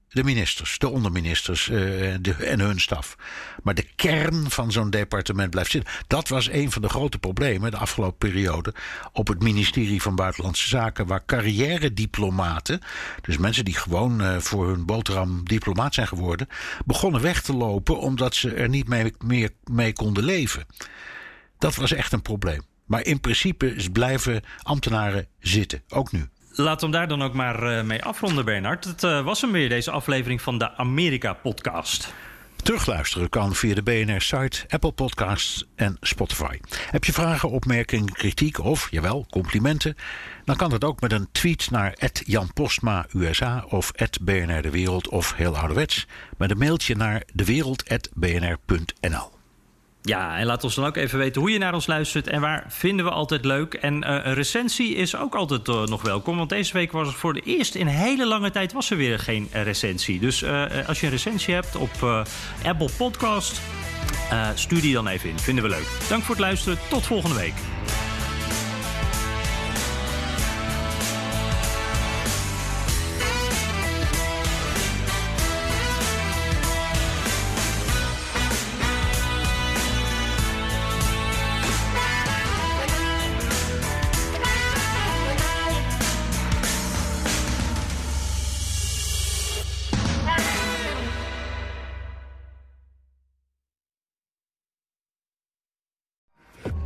de ministers, de onderministers de, en hun staf. Maar de kern van zo'n departement blijft zitten. Dat was een van de grote problemen de afgelopen periode op het ministerie van Buitenlandse Zaken, waar carrière-diplomaten, dus mensen die gewoon uh, voor hun boterham diplomaat zijn geworden, begonnen weg te lopen omdat ze er niet mee, meer mee konden leven. Dat was echt een probleem. Maar in principe blijven ambtenaren zitten, ook nu. We hem daar dan ook maar uh, mee afronden, Bernard. Het uh, was hem weer, deze aflevering van de Amerika-podcast. Terugluisteren kan via de BNR-site, Apple Podcasts en Spotify. Heb je vragen, opmerkingen, kritiek of, jawel, complimenten? Dan kan dat ook met een tweet naar Jan Postma USA of BNR De Wereld of heel ouderwets met een mailtje naar dewereld.bnr.nl. Ja, en laat ons dan ook even weten hoe je naar ons luistert en waar vinden we altijd leuk. En uh, een recensie is ook altijd uh, nog welkom, want deze week was het voor de eerst in hele lange tijd was er weer geen recensie. Dus uh, als je een recensie hebt op Apple Podcast, stuur die dan even in. Vinden we leuk. Dank voor het luisteren. Tot volgende week.